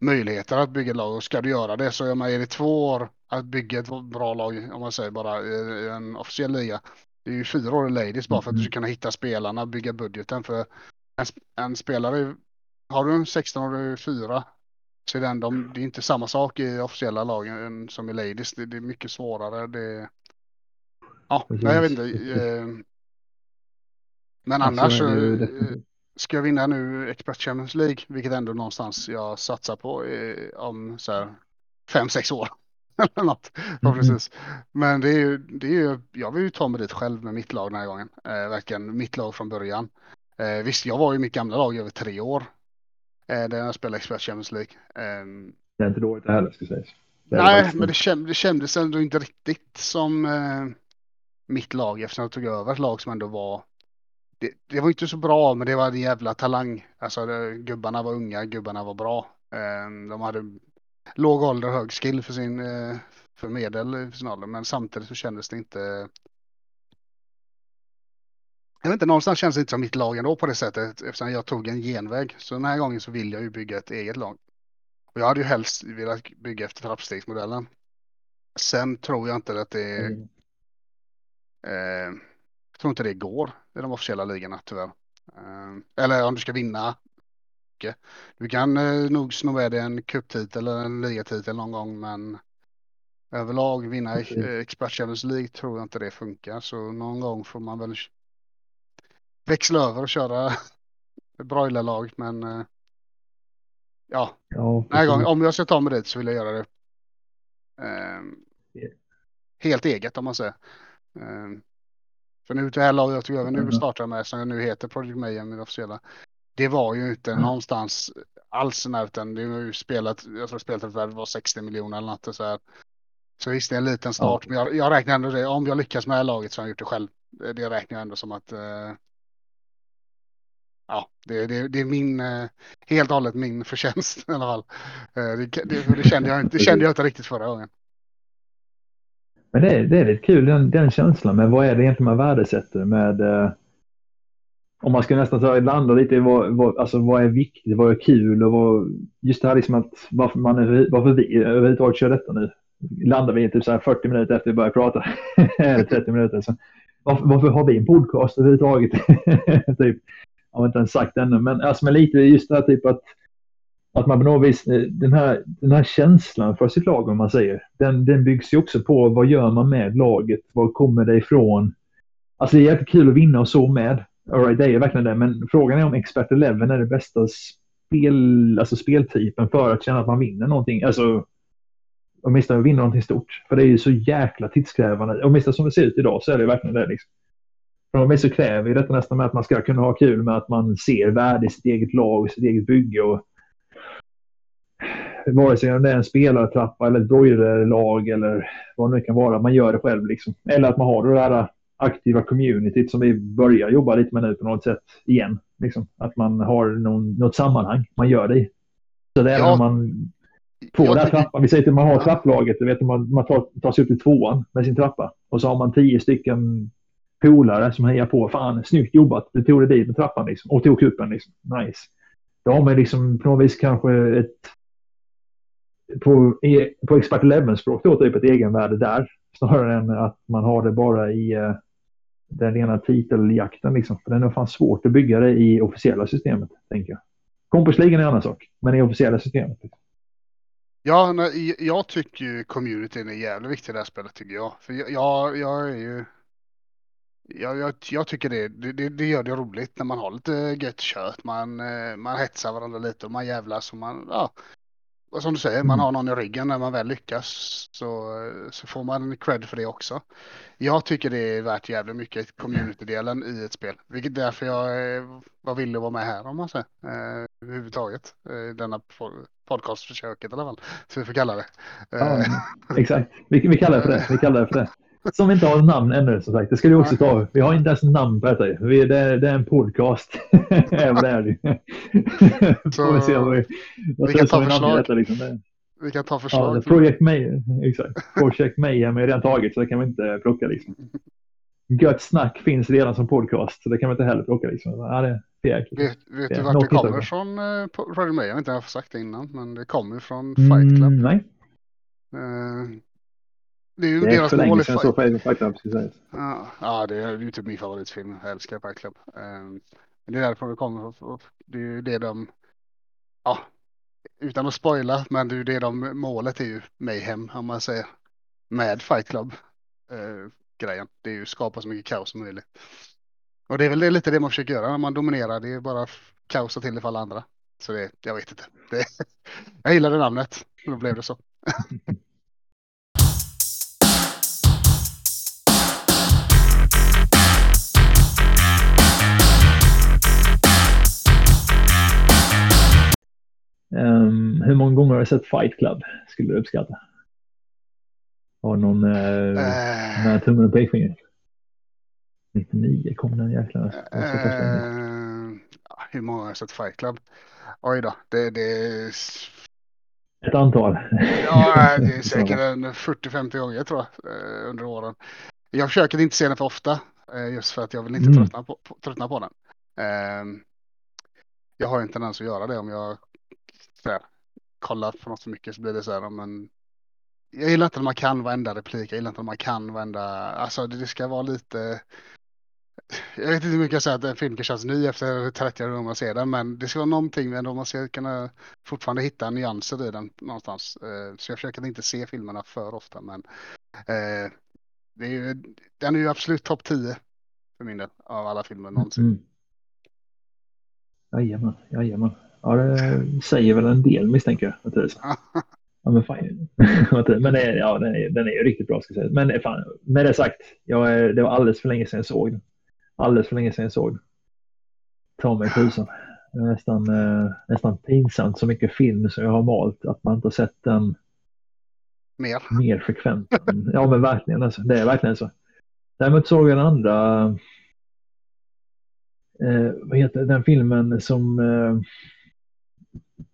möjligheter att bygga lag. Och ska du göra det så är man är det två år att bygga ett bra lag, om man säger bara i, i en officiell liga. Det är ju fyra år i ladies bara för att du Mhm. ska kunna hitta spelarna, bygga budgeten. För en, en spelare, har du en 16 och du är fyra så är det, ändå, det är inte samma sak i officiella lagen som i ladies. Det, det är mycket svårare. Det, ja, Precis, nej, jag vet inte. precis. eh, Men Alltså, annars så eh, ska jag vinna nu Expert Champions League, vilket ändå någonstans jag satsar på eh, om så här fem, sex år. Eller något, förhoppningsvis. Men det är ju, det är ju, jag vill ju ta mig dit själv med mitt lag den här gången. Eh, verkligen mitt lag från början. Eh, visst, jag var ju i mitt gamla lag i över tre år. Eh, där jag spelade Expert Champions League. Ehm, Det är inte dåligt det heller ska sägas. Nej, men det, känd, det kändes ändå inte riktigt som eh, mitt lag eftersom jag tog över ett lag som ändå var. Det, det var inte så bra, men det var en jävla talang. Alltså det, gubbarna var unga, gubbarna var bra. Eh, de hade låg ålder och hög skill för sin eh, för medel eh, i sin ålder, men samtidigt så kändes det inte. Jag vet inte, någonstans känns det inte som mitt lag ändå på det sättet eftersom jag tog en genväg. Så den här gången så vill jag ju bygga ett eget lag. Och jag hade ju helst velat bygga efter trappstegsmodellen. Sen tror jag inte att det Mm eh, jag tror inte det går i de officiella ligorna tyvärr. Eh, eller om du ska vinna. Du kan eh, nog sno med dig en cuptitel eller en ligatitel någon gång men överlag vinna eh, Expert Champions League tror jag inte det funkar. Så någon gång får man väl växla över och köra broilerlag men eh, ja, Ja, precis. om jag ska ta mig dit så vill jag göra det ehm, helt eget om man säger. Ehm, för nu det här laget jag tog över nu Mm. startar jag med som nu heter Project Mayhem det officiella. Det var ju inte Mm. någonstans alls i närheten. Det var ju spelat, jag tror spelet var 60 miljoner eller något så här. Så visst det är en liten start, men jag, jag räknar ändå det. Om jag lyckas med det här laget så har jag gjort det själv. Det, räknar jag ändå som att eh, Ja, det, det, det är min, eh, helt och hållet min förtjänst i alla fall. Eh, Det, det, det, kände, jag, inte- det kände jag inte riktigt förra gången. Men det är, det är lite kul den, den känslan med vad är det egentligen man värdesätter med eh, om man ska nästan ta landa lite i vad, vad, alltså vad är viktigt, vad är kul och vad, just det här liksom att varför, man är, varför vi överhuvudtaget kör detta nu. Landar vi typ så här 40 minuter efter vi börjar prata, eller 30 minuter. Så varför, varför har vi en podcast överhuvudtaget? typ. Jag har inte ens sagt det ännu, men alltså med lite just det här typ att att man på något vis, eh, den här, den här känslan för sitt lag om man säger, den, den byggs ju också på vad gör man med laget, var kommer det ifrån? Alltså det är jättekul att vinna och så med. All right, det är verkligen det, men frågan är om Expert Eleven är den bästa spel, alltså speltypen för att känna att man vinner någonting. Alltså åtminstone vinna någonting stort. För det är ju så jäkla tidskrävande. Åtminstone som det ser ut idag så är det verkligen det. Liksom. För de är så kräver ju detta nästan med att man ska kunna ha kul med att man ser värde i sitt eget lag, sitt eget bygge och vare sig om det är en spelartrappa eller ett broilerlag eller vad det nu kan vara. Man gör det själv liksom. Eller att man har det där aktiva communityt som vi börjar jobba lite med nu på något sätt igen. Liksom. Att man har någon, något sammanhang man gör det i. Så det är Ja. man får den här tycker- trappan. Vi säger att man har Ja. trapplaget. Du vet, man, man tar, tar sig upp till tvåan med sin trappa. Och så har man tio stycken polare som hejar på. Fan, snyggt jobbat. Du tog dig dit med trappan liksom. Och tog kuppen liksom. Nice de är liksom på något vis kanske ett på, på expert 11-språk då typ ett egenvärde där. Snarare än att man har det bara i eh, den rena titeljakten liksom. För den är fan svårt att bygga det i officiella systemet, tänker jag. Kompisligan är en annan sak, men i officiella systemet. Ja, jag tycker ju communityn är jävligt viktig i det här spelet tycker jag. För jag, jag, jag är ju... Jag, jag, jag tycker det, det, det- gör det roligt när man har lite gött kött. Man, eh, man hetsar varandra lite och man jävlas och man, ja. Och som du säger, man Mm. har någon i ryggen när man väl lyckas. Så, så får man cred för det också. Jag tycker det är värt jävligt mycket, community-delen i ett spel. Vilket är därför jag eh, var villig att vara med här om man säger. Eh, överhuvudtaget. Eh, denna po- podcastförsöket i alla fall. Så vi får kalla det. Ja, exakt. Vi, vi kallar det för det. Vi kallar det för det. Som vi inte har namn ännu som sagt. Det ska du också ta. Vi har inte ens namn på detta. Vi, det, är, det är en podcast. Även det är det Får vi se vad vi, vad vi kan ta förslag. Detta, liksom. vi kan ta ja, förslag. det, Project Mayhem. Exakt. Project Mayhem är redan taget så det kan vi inte plocka. Liksom. Gött snack finns redan som podcast så det kan vi inte heller plocka. Liksom. Ja, det är. Vet, vet Ja, du vart det kommer från? Eh, Project Mayhem? Jag vet inte om jag har sagt det innan, men det kommer från Fight Club. Mm, nej, Eh, det är ju det är deras mål länge i sedan Fight jag såg Fight Club. Ska sägas. Ja, ja, det är ju typ min favoritfilm. Jag älskar Fight Club. Men det är därifrån det kommer. Det är ju det de, ja, utan att spoila, men det är ju det de, målet är ju Mayhem om man säger. Med Fight Club. eh, grejen. Det är ju skapa så mycket kaos som möjligt. Och det är väl det, lite det man försöker göra när man dominerar. Det är bara kaosa till det för alla andra. Så det, jag vet inte. Det, jag gillade namnet. Då blev det så. Ehm, hur många gånger har du sett Fight Club? Skulle du uppskatta? Har någon uh, Eh, med tummen och pekfingret? 99 kom den jäkla. Ja, hur många har jag sett Fight Club? Oj då, det, det, är- Ett antal. ja, det är säkert en 40-50 gånger tror jag under åren. Jag försöker inte se den för ofta just för att jag vill inte Mm. tröttna, på, på, tröttna på den. Ehm, Jag har en tendens att göra det om jag så här, kollar på något för mycket så blir det så här, men jag gillar inte när man kan varenda replik, jag gillar inte när man kan varenda, alltså det, det ska vara lite jag vet inte hur mycket jag säger att en film kan kännas ny efter 30 år man ser den, men det ska vara någonting ändå man ska kunna fortfarande hitta nyanser i den någonstans. Eh, så jag försöker att inte se filmerna för ofta, men eh, det är ju, den är ju absolut topp 10 för min del av alla filmer någonsin. Mm. Jajamän, jajamän. Ja, det säger väl en del misstänker jag. Naturligtvis. Ja, men fan. men det, ja, den, är, den är ju riktigt bra ska jag säga. Men fan, med det sagt, jag är, det var alldeles för länge sedan jag såg den. Alldeles för länge sedan jag såg den. Ta mig tusan. Nästan, eh, nästan pinsamt så mycket film som jag har malt att man inte har sett den mer, mer frekvent. ja men verkligen alltså. Det är verkligen så. Däremot såg jag den andra, eh, vad heter den filmen som eh,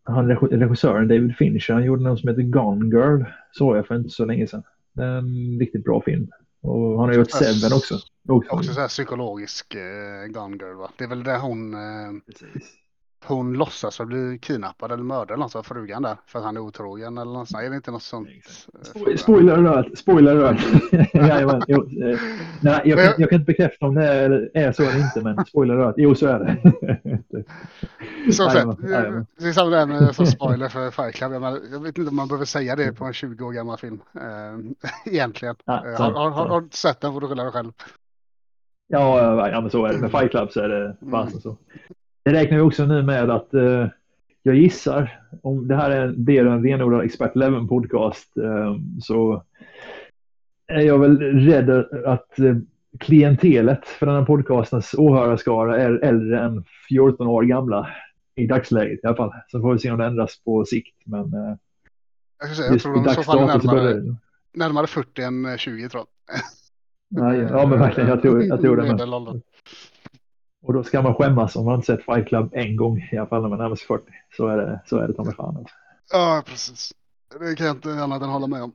han regissören David Fincher, han gjorde någon som heter Gone Girl, såg jag för inte så länge sedan. Det är en riktigt bra film. Och han har gjort Seven också. Också, också så här psykologisk eh, Gone Girl va? Det är väl där hon... Precis hon låtsas att bli kidnappad eller mördad eller något av frugan där för att han är otrogen eller något sånt. Är det inte något sånt? Eh, spoiler alert, spoiler alert. Jajamän, jo, eh, nej, jag, kan, jag kan inte bekräfta om det är, är så eller inte, men spoiler alert, jo så är det. så sett, det är samma där med som spoiler för Fight Club. Jag vet inte om man behöver säga det på en 20 år gammal film. Egentligen. Ja, har, har, har, har, du sett den får du skylla dig själv. Ja, ja, men så är det. Med Fight Club så är det fasen mm. så. Det räknar vi också nu med att eh, jag gissar, om det här är av en renodlad Expert Eleven podcast eh, så är jag väl rädd att eh, klientelet för den här podcastens åhörarskara är äldre än 14 år gamla i dagsläget i alla fall. Så får vi se om det ändras på sikt. Men eh, jag, säga, jag tror de i så fall är närmare, närmare 40 än 20 tror jag. Nej, ja, men verkligen. Jag tror, jag tror det. Och då ska man skämmas om man inte sett Fight Club en gång, i alla fall när man närmar sig 40. Så är det, så är det ta mig fan. Alltså. Ja, precis. Det kan jag inte annat än hålla med om.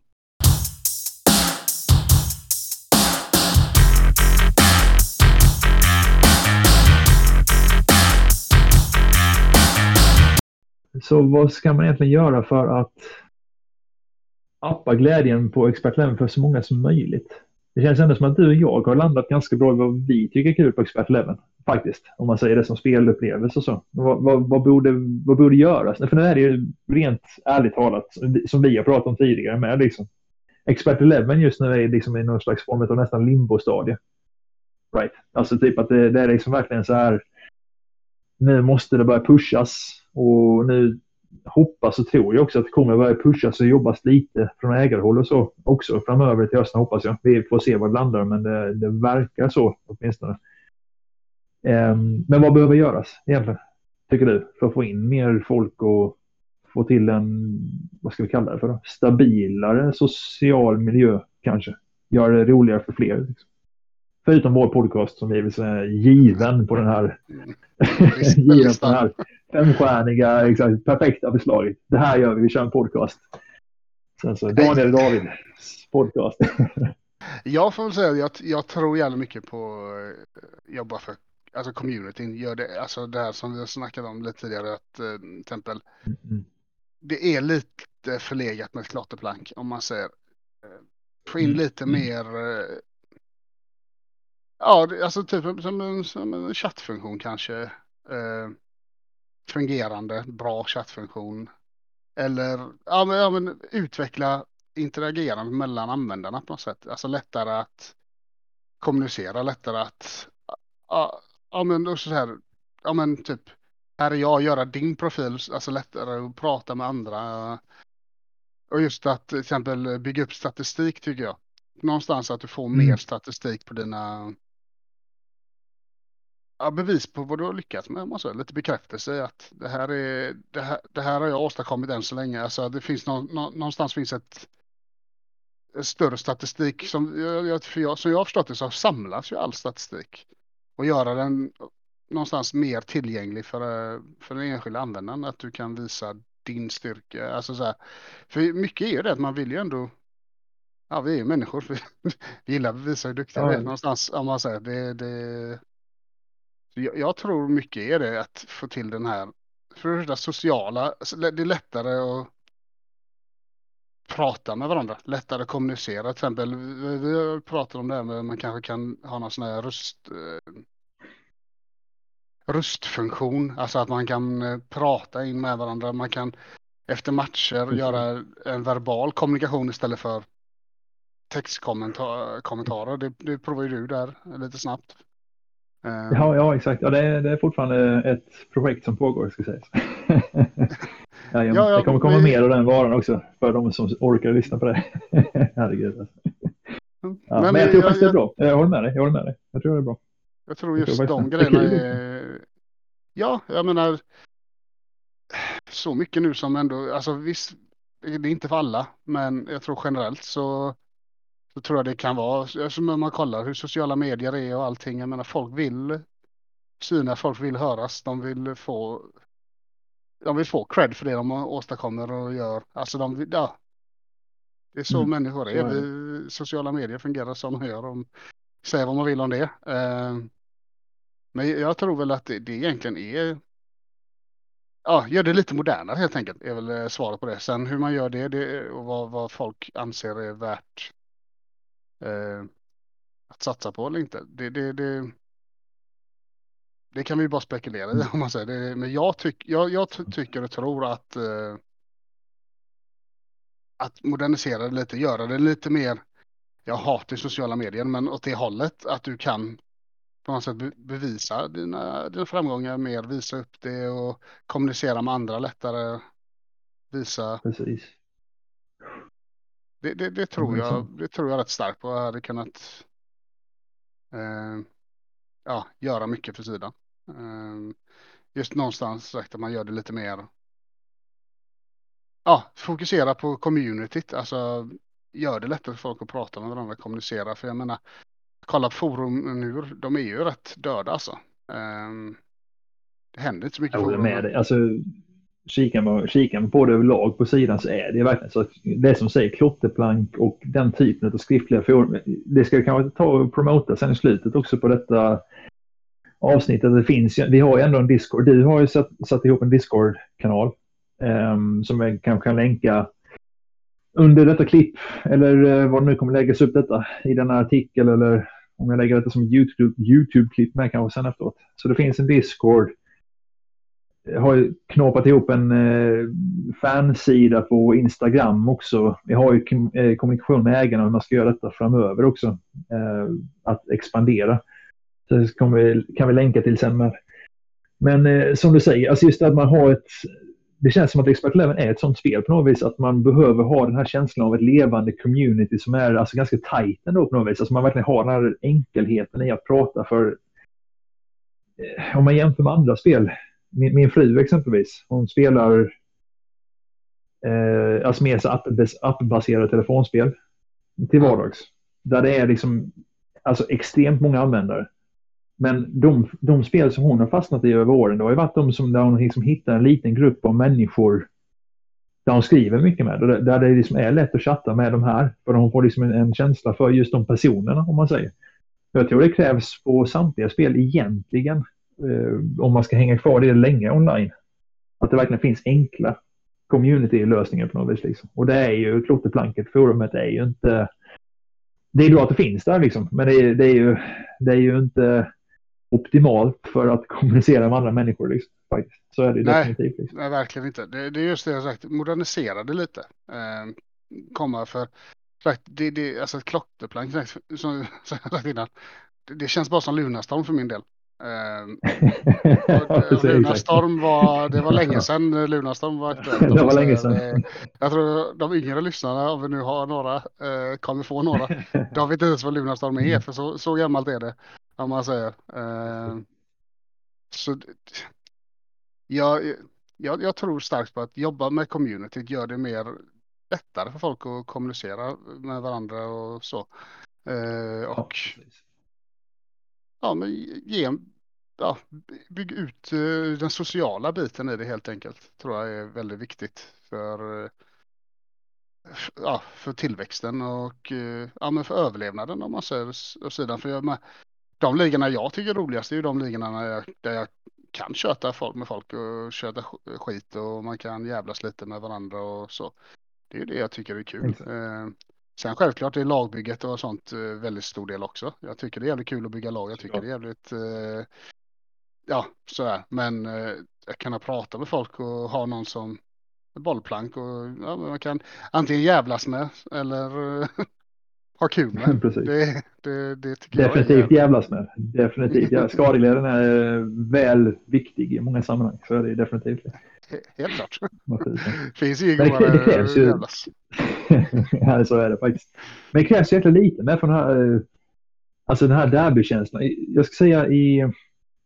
Så vad ska man egentligen göra för att appa glädjen på Expert Level för så många som möjligt? Det känns ändå som att du och jag har landat ganska bra i vad vi tycker är kul på Expert Eleven. Faktiskt, om man säger det som spelupplevelse och så. Vad, vad, vad, borde, vad borde göras? För det är det ju rent ärligt talat, som vi har pratat om tidigare med, liksom. Expert Eleven just nu är liksom i någon slags form av nästan limbo-stadie. Right. Alltså typ att det, det är liksom verkligen så här. Nu måste det börja pushas och nu hoppas och tror jag också att det kommer börja pushas och jobbas lite från ägarhåll och så också framöver till hösten hoppas jag. Vi får se var det landar men det, det verkar så åtminstone. Um, men vad behöver göras egentligen? Tycker du? För att få in mer folk och få till en, vad ska vi kalla det för då? Stabilare social miljö kanske. Göra det roligare för fler. Liksom. Förutom vår podcast som är säga, given på den här, given på den här femstjärniga, exakt, perfekta förslaget. Det här gör vi, vi kör en podcast. Sen så Daniel David podcast. jag får väl säga att jag, jag tror jävligt mycket på att jobba för alltså communityn. Gör det, alltså det här som vi har snackat om lite tidigare, att eh, till exempel mm. det är lite förlegat med ett klotterplank om man säger eh, få in mm. lite mm. mer Ja, alltså typ som en, som en chattfunktion kanske. Eh, fungerande, bra chattfunktion. Eller ja men, ja, men utveckla interagerande mellan användarna på något sätt. Alltså lättare att kommunicera, lättare att ja, ja men så här, ja men typ här är jag, göra din profil, alltså lättare att prata med andra. Och just att till exempel bygga upp statistik tycker jag. Någonstans att du får mm. mer statistik på dina ja, bevis på vad du har lyckats med. Måste lite bekräftelse att det här, är, det, här, det här har jag åstadkommit än så länge. Alltså, det finns nå, nå, någonstans finns ett, ett större statistik. Som jag, för jag, som jag har förstått det så samlas ju all statistik. Och göra den någonstans mer tillgänglig för, för den enskilda användaren. Att du kan visa din styrka. Alltså så här, för mycket är ju det att man vill ju ändå Ja, vi är ju människor. Vi gillar att visa hur duktiga vi är någonstans. Om man säger det, det, jag, jag, tror mycket är det att få till den här för det sociala. Alltså, det är lättare att prata med varandra, lättare att kommunicera. Till exempel, vi, vi pratar om det här med att man kanske kan ha någon sån här röst, eh, röstfunktion, alltså att man kan eh, prata in med varandra. Man kan efter matcher mm. göra en verbal kommunikation istället för textkommentarer. Det, det provar ju du där lite snabbt. Ja, ja exakt. Ja, det, är, det är fortfarande ett projekt som pågår, ska sägas. ja, ja, det kommer komma vi... mer av den varan också för de som orkar lyssna på det. Herregud. Alltså. Ja, men, men, jag tror faktiskt det är bra. Jag håller med dig. Jag håller med dig. Jag tror det är bra. Jag tror just jag tror de grejerna är... Ja, jag menar. Så mycket nu som ändå, alltså visst, det är inte för alla, men jag tror generellt så, så tror jag det kan vara, som om man kollar hur sociala medier är och allting, jag menar folk vill synas, folk vill höras, de vill få de vill få cred för det de åstadkommer och gör. Alltså de ja. Det är så mm. människor är. Vi, sociala medier fungerar som de gör. De säger vad man vill om det. Uh, men jag tror väl att det, det egentligen är ja, gör det lite modernare helt enkelt är väl eh, svaret på det. Sen hur man gör det, det och vad, vad folk anser är värt eh, att satsa på eller inte. Det, det, det, det kan vi bara spekulera i mm. om man säger det. Men jag, tyck, jag, jag tycker och tror att eh, att modernisera det lite, göra det lite mer, jag hatar sociala medier, men åt det hållet att du kan på något sätt bevisa dina, dina framgångar mer, visa upp det och kommunicera med andra lättare. Visa. Precis. Det, det, det tror jag, det tror jag rätt starkt på. Jag hade kunnat eh, ja, göra mycket för sidan. Eh, just någonstans sagt att man gör det lite mer. Ja, fokusera på communityt, alltså gör det lättare för folk att prata med varandra, kommunicera. För jag menar, kolla på forum nu, de är ju rätt döda alltså. Um, det händer inte så mycket. Jag håller med dig. Alltså, kikar man, kikar man på det överlag på sidan så är det verkligen så att det som säger klotterplank och den typen av skriftliga forum. Det ska vi kanske ta och promota sen i slutet också på detta avsnittet. Det finns, vi har ju ändå en Discord. Du har ju satt, satt ihop en Discord-kanal um, som jag kanske kan länka under detta klipp eller uh, vad det nu kommer läggas upp detta i denna artikel eller om jag lägger detta som YouTube-klipp med kanske sen efteråt. Så det finns en Discord. Jag har knåpat ihop en eh, fansida på Instagram också. Vi har ju eh, kommunikation med ägarna hur man ska göra detta framöver också. Eh, att expandera. Så det vi, kan vi länka till sen. Med. Men eh, som du säger, alltså just att man har ett det känns som att Expert Eleven är ett sånt spel på något vis att man behöver ha den här känslan av ett levande community som är alltså ganska tajt ändå på något vis. Alltså man verkligen har den här enkelheten i att prata för eh, om man jämför med andra spel. Min, min fru exempelvis, hon spelar eh, alltså mer appbaserade telefonspel till vardags. Där det är liksom alltså extremt många användare. Men de, de spel som hon har fastnat i över åren, det har ju varit de som där hon liksom hittar en liten grupp av människor där hon skriver mycket med. Där, där det liksom är lätt att chatta med de här. För hon får liksom en, en känsla för just de personerna, om man säger. Jag tror det krävs på samtliga spel egentligen, eh, om man ska hänga kvar det länge online. Att det verkligen finns enkla community-lösningar på något vis. Liksom. Och det är ju klotterplanket, forumet är ju inte... Det är bra att det finns där liksom, men det är, det är, ju, det är ju inte optimalt för att kommunicera med andra människor. Liksom, faktiskt. Så är det nej, definitivt. Liksom. Nej, verkligen inte. Det, det, är just det jag sagt, modernisera det lite. Eh, komma för, det, det, alltså ett klotterplank, som jag sagt innan, det, det känns bara som Lunarstorm för min del. Eh, Lunarstorm var, det var länge sedan Lunarstorm var aktuellt. det var länge sedan. Eh, jag tror de yngre lyssnarna, om vi nu har några, eh, kommer få några, de vet inte ens vad Lunarstorm är, för så, så gammalt är det om man säger. Eh, så jag, jag, jag tror starkt på att jobba med communityt gör det mer lättare för folk att kommunicera med varandra och så. Och ja, men ge, ja, bygga ut uh, den sociala biten i det helt enkelt. Tror jag är väldigt viktigt för, uh, ja, för tillväxten och uh, ja, men för överlevnaden om man säger sidan. För jag, de ligorna jag tycker är roligast är ju de ligorna där jag, där jag kan köta folk med folk och köta skit och man kan jävlas lite med varandra och så. Det är det jag tycker är kul. Eh, sen självklart är lagbygget och sånt eh, väldigt stor del också. Jag tycker det är jävligt kul att bygga lag. Jag tycker det är jävligt, eh, ja sådär. Men eh, jag kan prata med folk och ha någon som bollplank och ja, man kan antingen jävlas med eller ha kul med. Precis. Det, det, det tycker Definitivt jag är, jävlas med. Definitivt. Ja, skadeglädjen är eh, väl viktig i många sammanhang. Så är det definitivt. helt klart. Finns ju godare jävlas. ja, så är det faktiskt. Men det krävs egentligen lite mer för den här, eh, alltså den här derbykänslan. Jag ska säga i,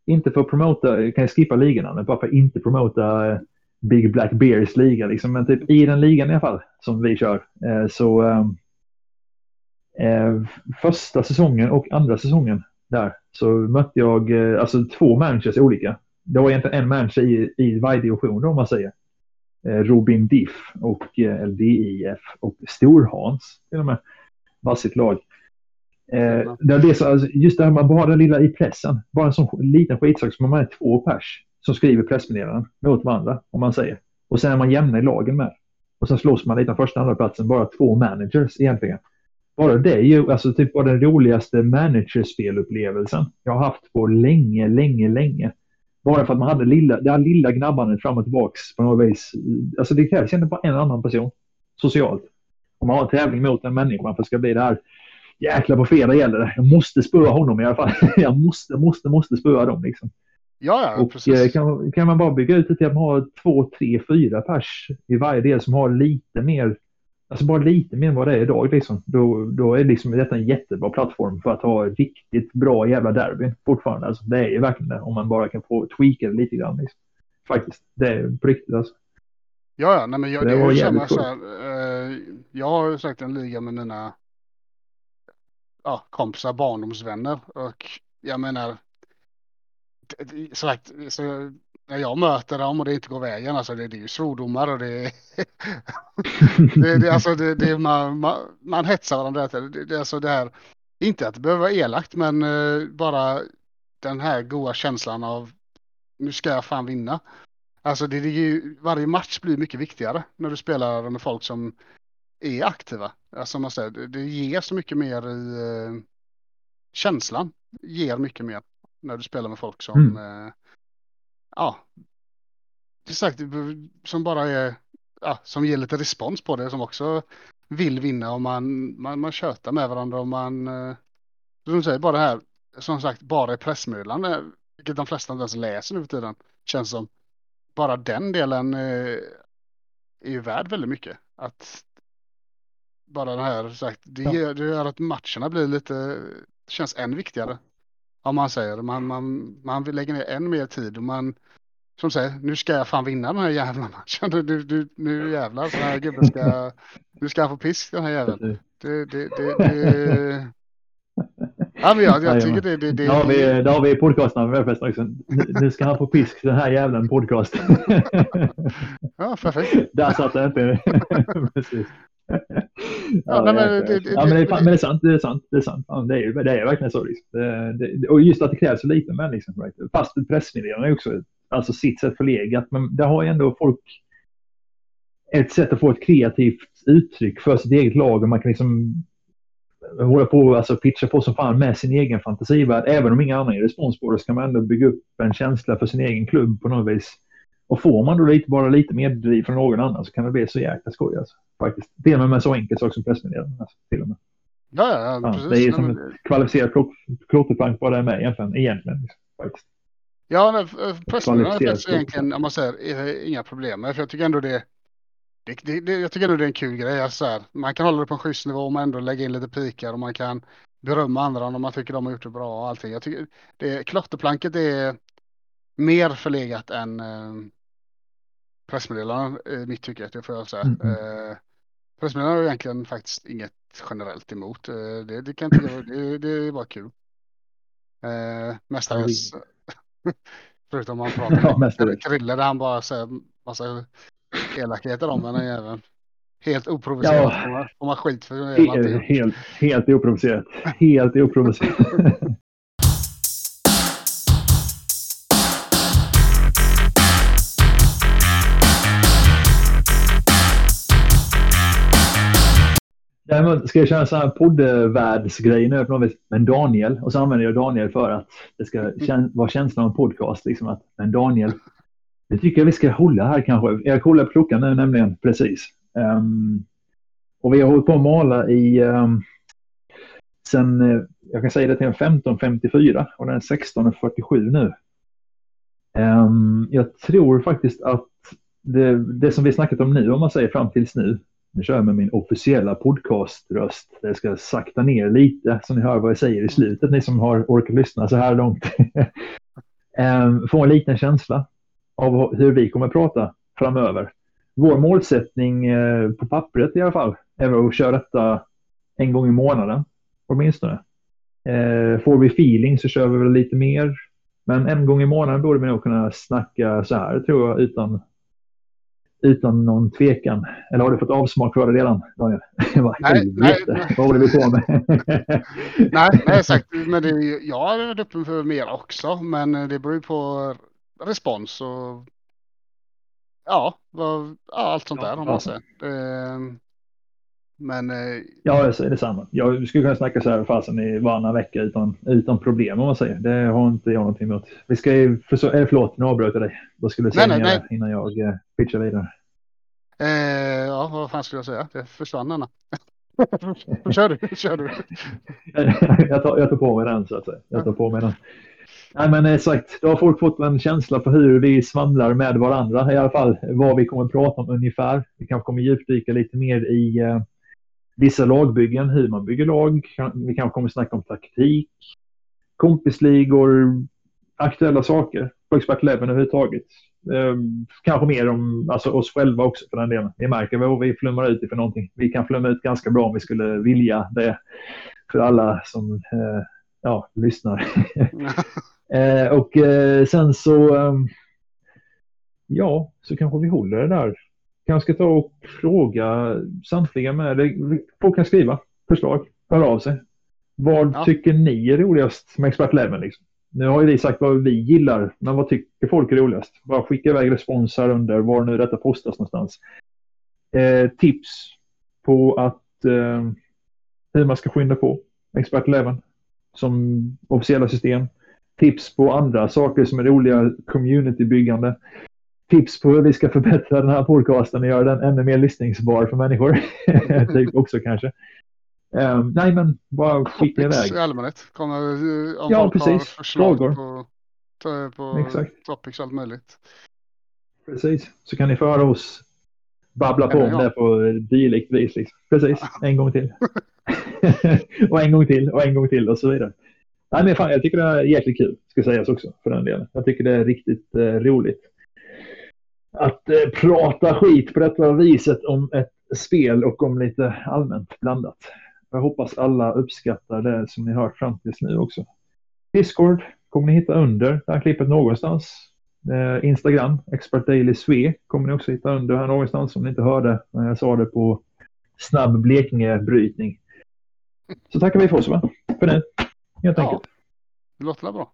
inte för att promota, jag kan skippa ligan, bara för att inte promota eh, Big Black Bears liga liksom. Men typ i den ligan i alla fall som vi kör eh, så ehm, eh, första säsongen och andra säsongen där så mötte jag alltså två managers olika. Det var egentligen en manager i, i varje division då, om man säger. Eh, Robin Diff och eh, LDIF och Storhans till och med. Varsitt lag. Eh, det så, alltså, just det här man bara den lilla i pressen. Bara en sån liten skitsak som man är två pers som skriver pressmeddelanden mot varandra om man säger. Och sen är man jämna i lagen med. Och sen slåss man lite om första och andra platsen bara två managers egentligen. Bara det är ju alltså typ var den roligaste managerspelupplevelsen jag har haft på länge, länge, länge. Bara för att man hade lilla, det här lilla gnabbandet fram och tillbaks på något vis. Alltså det krävs egentligen bara en annan person socialt. Om man har en tävling mot en människa för att det ska bli det här. Jäklar på fredag gäller det. Jag måste spöa honom i alla fall. Jag måste, måste, måste spöa dem liksom. Ja, ja, Och eh, precis. kan, kan man bara bygga ut det till att man har två, tre, fyra pers i varje del som har lite mer, alltså bara lite mer än vad det är idag liksom. Då, då är liksom detta en jättebra plattform för att ha riktigt bra jävla derby fortfarande. Alltså, det är ju verkligen det om man bara kan få tweaka det lite grann. Liksom. Faktiskt, det är på riktigt alltså. Ja, ja, nej, men jag, Det jävligt samma så här, eh, Jag har ju sagt en liga med mina ja, kompisar, barndomsvänner och jag menar sagt, så när jag möter dem och det inte går vägen, alltså det, det är ju svordomar och det är det, det, alltså det, det, man, man, man hetsar varandra. Det, det, alltså det här, inte att det behöver vara elakt, men eh, bara den här goa känslan av nu ska jag fan vinna. Alltså det, det är ju, varje match blir mycket viktigare när du spelar med folk som är aktiva. Alltså man säger, det, det ger så mycket mer i eh, känslan. Ger mycket mer när du spelar med folk som eh, ja, sagt, som bara är ja, som ger lite respons på det som också vill vinna och man, man, man tjötar med varandra och man eh, som du säger, bara det här som sagt bara i pressmeddelande vilket de flesta inte ens läser nu för tiden känns som. Bara den delen eh, är ju värd väldigt mycket. Att bara det här sagt det, Ja. gör, det gör att matcherna blir lite känns än viktigare om man säger man, man, man vill lägga ner än mer tid och man som säger, nu ska jag fan vinna den här jävla matchen. Du, du, nu jävlar, så här gubben ska, nu ska han få pisk den här jäveln. Det, det, det, det... Ja, men jag, jag tycker det, det, det, Där har vi, där har vi podcastnamn med. Nu, ska han få pisk den här jävlen podcast. Ja, perfekt. Där satt det inte. Precis. Ja, men det- är, är sant. Det är sant. Det är sant. Ja, det, är, det är verkligen så. Liksom. Det, det, och just att det krävs så lite med liksom, right? Fast pressmeddelande är också alltså sitt sätt förlegat. Men det har ju ändå folk ett sätt att få ett kreativt uttryck för sitt eget lag och man kan liksom hålla på alltså pitcha på som fan med sin egen fantasivärld. Även om inga andra ger respons på det så kan man ändå bygga upp en känsla för sin egen klubb på något vis. Och får man då lite, bara lite medriv från någon annan så kan det bli så jäkla skoj alltså. Faktiskt. Till och med med en så enkel sak som pressmeddelanden. Alltså, till och med. Ja, ja, ja, precis. det är som ett kvalificerat klot- klotterplank bara det är med egentligen. egentligen liksom, faktiskt. Ja, f- pressmeddelanden är faktiskt egentligen, om man säger, är inga problem med. För jag tycker ändå det, det, det, det jag tycker ändå det är en kul grej. Alltså så här, man kan hålla det på en schysst nivå och man ändå lägga in lite pikar och man kan berömma andra om man tycker de har gjort det bra och allting. Jag tycker det, klotterplanket är mer förlegat än eh, pressmeddelanden i mitt tycke. Det får jag säga. Mm, mm. Eh, pressmeddelanden är egentligen faktiskt inget generellt emot. Eh, det, det kan tycka, det, det är bara kul. Eh, mestadels, förutom man pratar Ja, mestadels. Krille där han bara säger massa elakheter om den här jäveln. Helt oprovocerat Ja. får, man, skit för inte Helt, helt, helt oprovocerat. Helt oprovocerat. Däremot ska jag köra en sån här poddvärldsgrej nu på något vis. Men Daniel, och så använder jag Daniel för att det ska vara känslan av en podcast. Liksom att, men Daniel, det tycker jag vi ska hålla här kanske. Jag kollar på klockan nu nämligen precis. Um, och vi har hållit på att mala i, um, Sen, eh, jag kan säga det till en 15.54 och den är 16.47 nu. Um, jag tror faktiskt att det, det som vi snackat om nu, om man säger fram tills nu, nu kör jag med min officiella podcaströst. Det ska sakta ner lite så ni hör vad jag säger i slutet, ni som har orkat lyssna så här långt. um, få en liten känsla av hur vi kommer prata framöver. Vår målsättning uh, på pappret i alla fall är att köra detta en gång i månaden åtminstone. Uh, får vi feeling så kör vi väl lite mer. Men en gång i månaden borde vi nog kunna snacka så här tror jag utan utan någon tvekan. Eller har du fått avsmak för det redan, Daniel? nej, nej, Vad håller vi på med? nej, nej, exakt. Men det, jag är öppen för mer också, men det beror på respons och ja, vad, ja allt sånt där om man säger. Men... Eh, ja, jag säger detsamma. Jag skulle kunna snacka så här fasen i varannan vecka utan, utan problem om man säger. Det har inte jag någonting emot. Vi ska ju, för, eh, förlåt, nu avbröt jag dig. Vad skulle du säga nej, nej, nej. innan jag eh, pitchar vidare? Eh, ja, vad fan skulle jag säga? Det försvann Anna. kör du, kör du. jag, tar, jag tar på mig den så att säga. Jag tar på mig den. Nej men exakt, då har folk fått en känsla för hur vi svamlar med varandra i alla fall. Vad vi kommer att prata om ungefär. Vi kanske kommer djupdyka lite mer i eh, vissa lagbyggen, hur man bygger lag. Vi kanske kommer snacka om taktik, kompisligor, aktuella saker Expert Eleven överhuvudtaget. Eh, kanske mer om alltså, oss själva också för den delen. Vi märker vad vi flummar ut för någonting. Vi kan flumma ut ganska bra om vi skulle vilja det för alla som eh, ja, lyssnar. eh, och eh, sen så ehm, ja, så kanske vi håller det där kanske ta och fråga samtliga med. Folk kan skriva förslag, höra av sig. Vad ja. tycker ni är roligast med Expert Eleven? Liksom? Nu har ju vi sagt vad vi gillar, men vad tycker folk är roligast? Bara skicka iväg respons här under var nu detta postas någonstans. Eh, tips på att eh, hur man ska skynda på Expert Eleven som officiella system. Tips på andra saker som är roliga communitybyggande tips på hur vi ska förbättra den här podcasten och göra den ännu mer lyssningsbar för människor. typ också kanske. Um, nej, men bara skicka iväg. i allmänhet. Kommer, om ja, precis. Frågor. På, på Exakt. topics allt möjligt. Precis, så kan ni få höra oss babbla på om det på dylikt vis. Liksom. Precis, en gång till. och en gång till och en gång till och så vidare. Nej, men fan, jag tycker det är jäkligt kul, ska sägas också, för den delen. Jag tycker det är riktigt eh, roligt att eh, prata skit på detta viset om ett spel och om lite allmänt blandat. Jag hoppas alla uppskattar det som ni hört fram tills nu också. Discord kommer ni hitta under det här klippet någonstans. Eh, Instagram, Expert Daily Sve, kommer ni också hitta under här någonstans om ni inte hörde när jag sa det på snabb Blekinge-brytning. Så tackar vi för oss va? för nu, helt enkelt. Ja, det låter bra.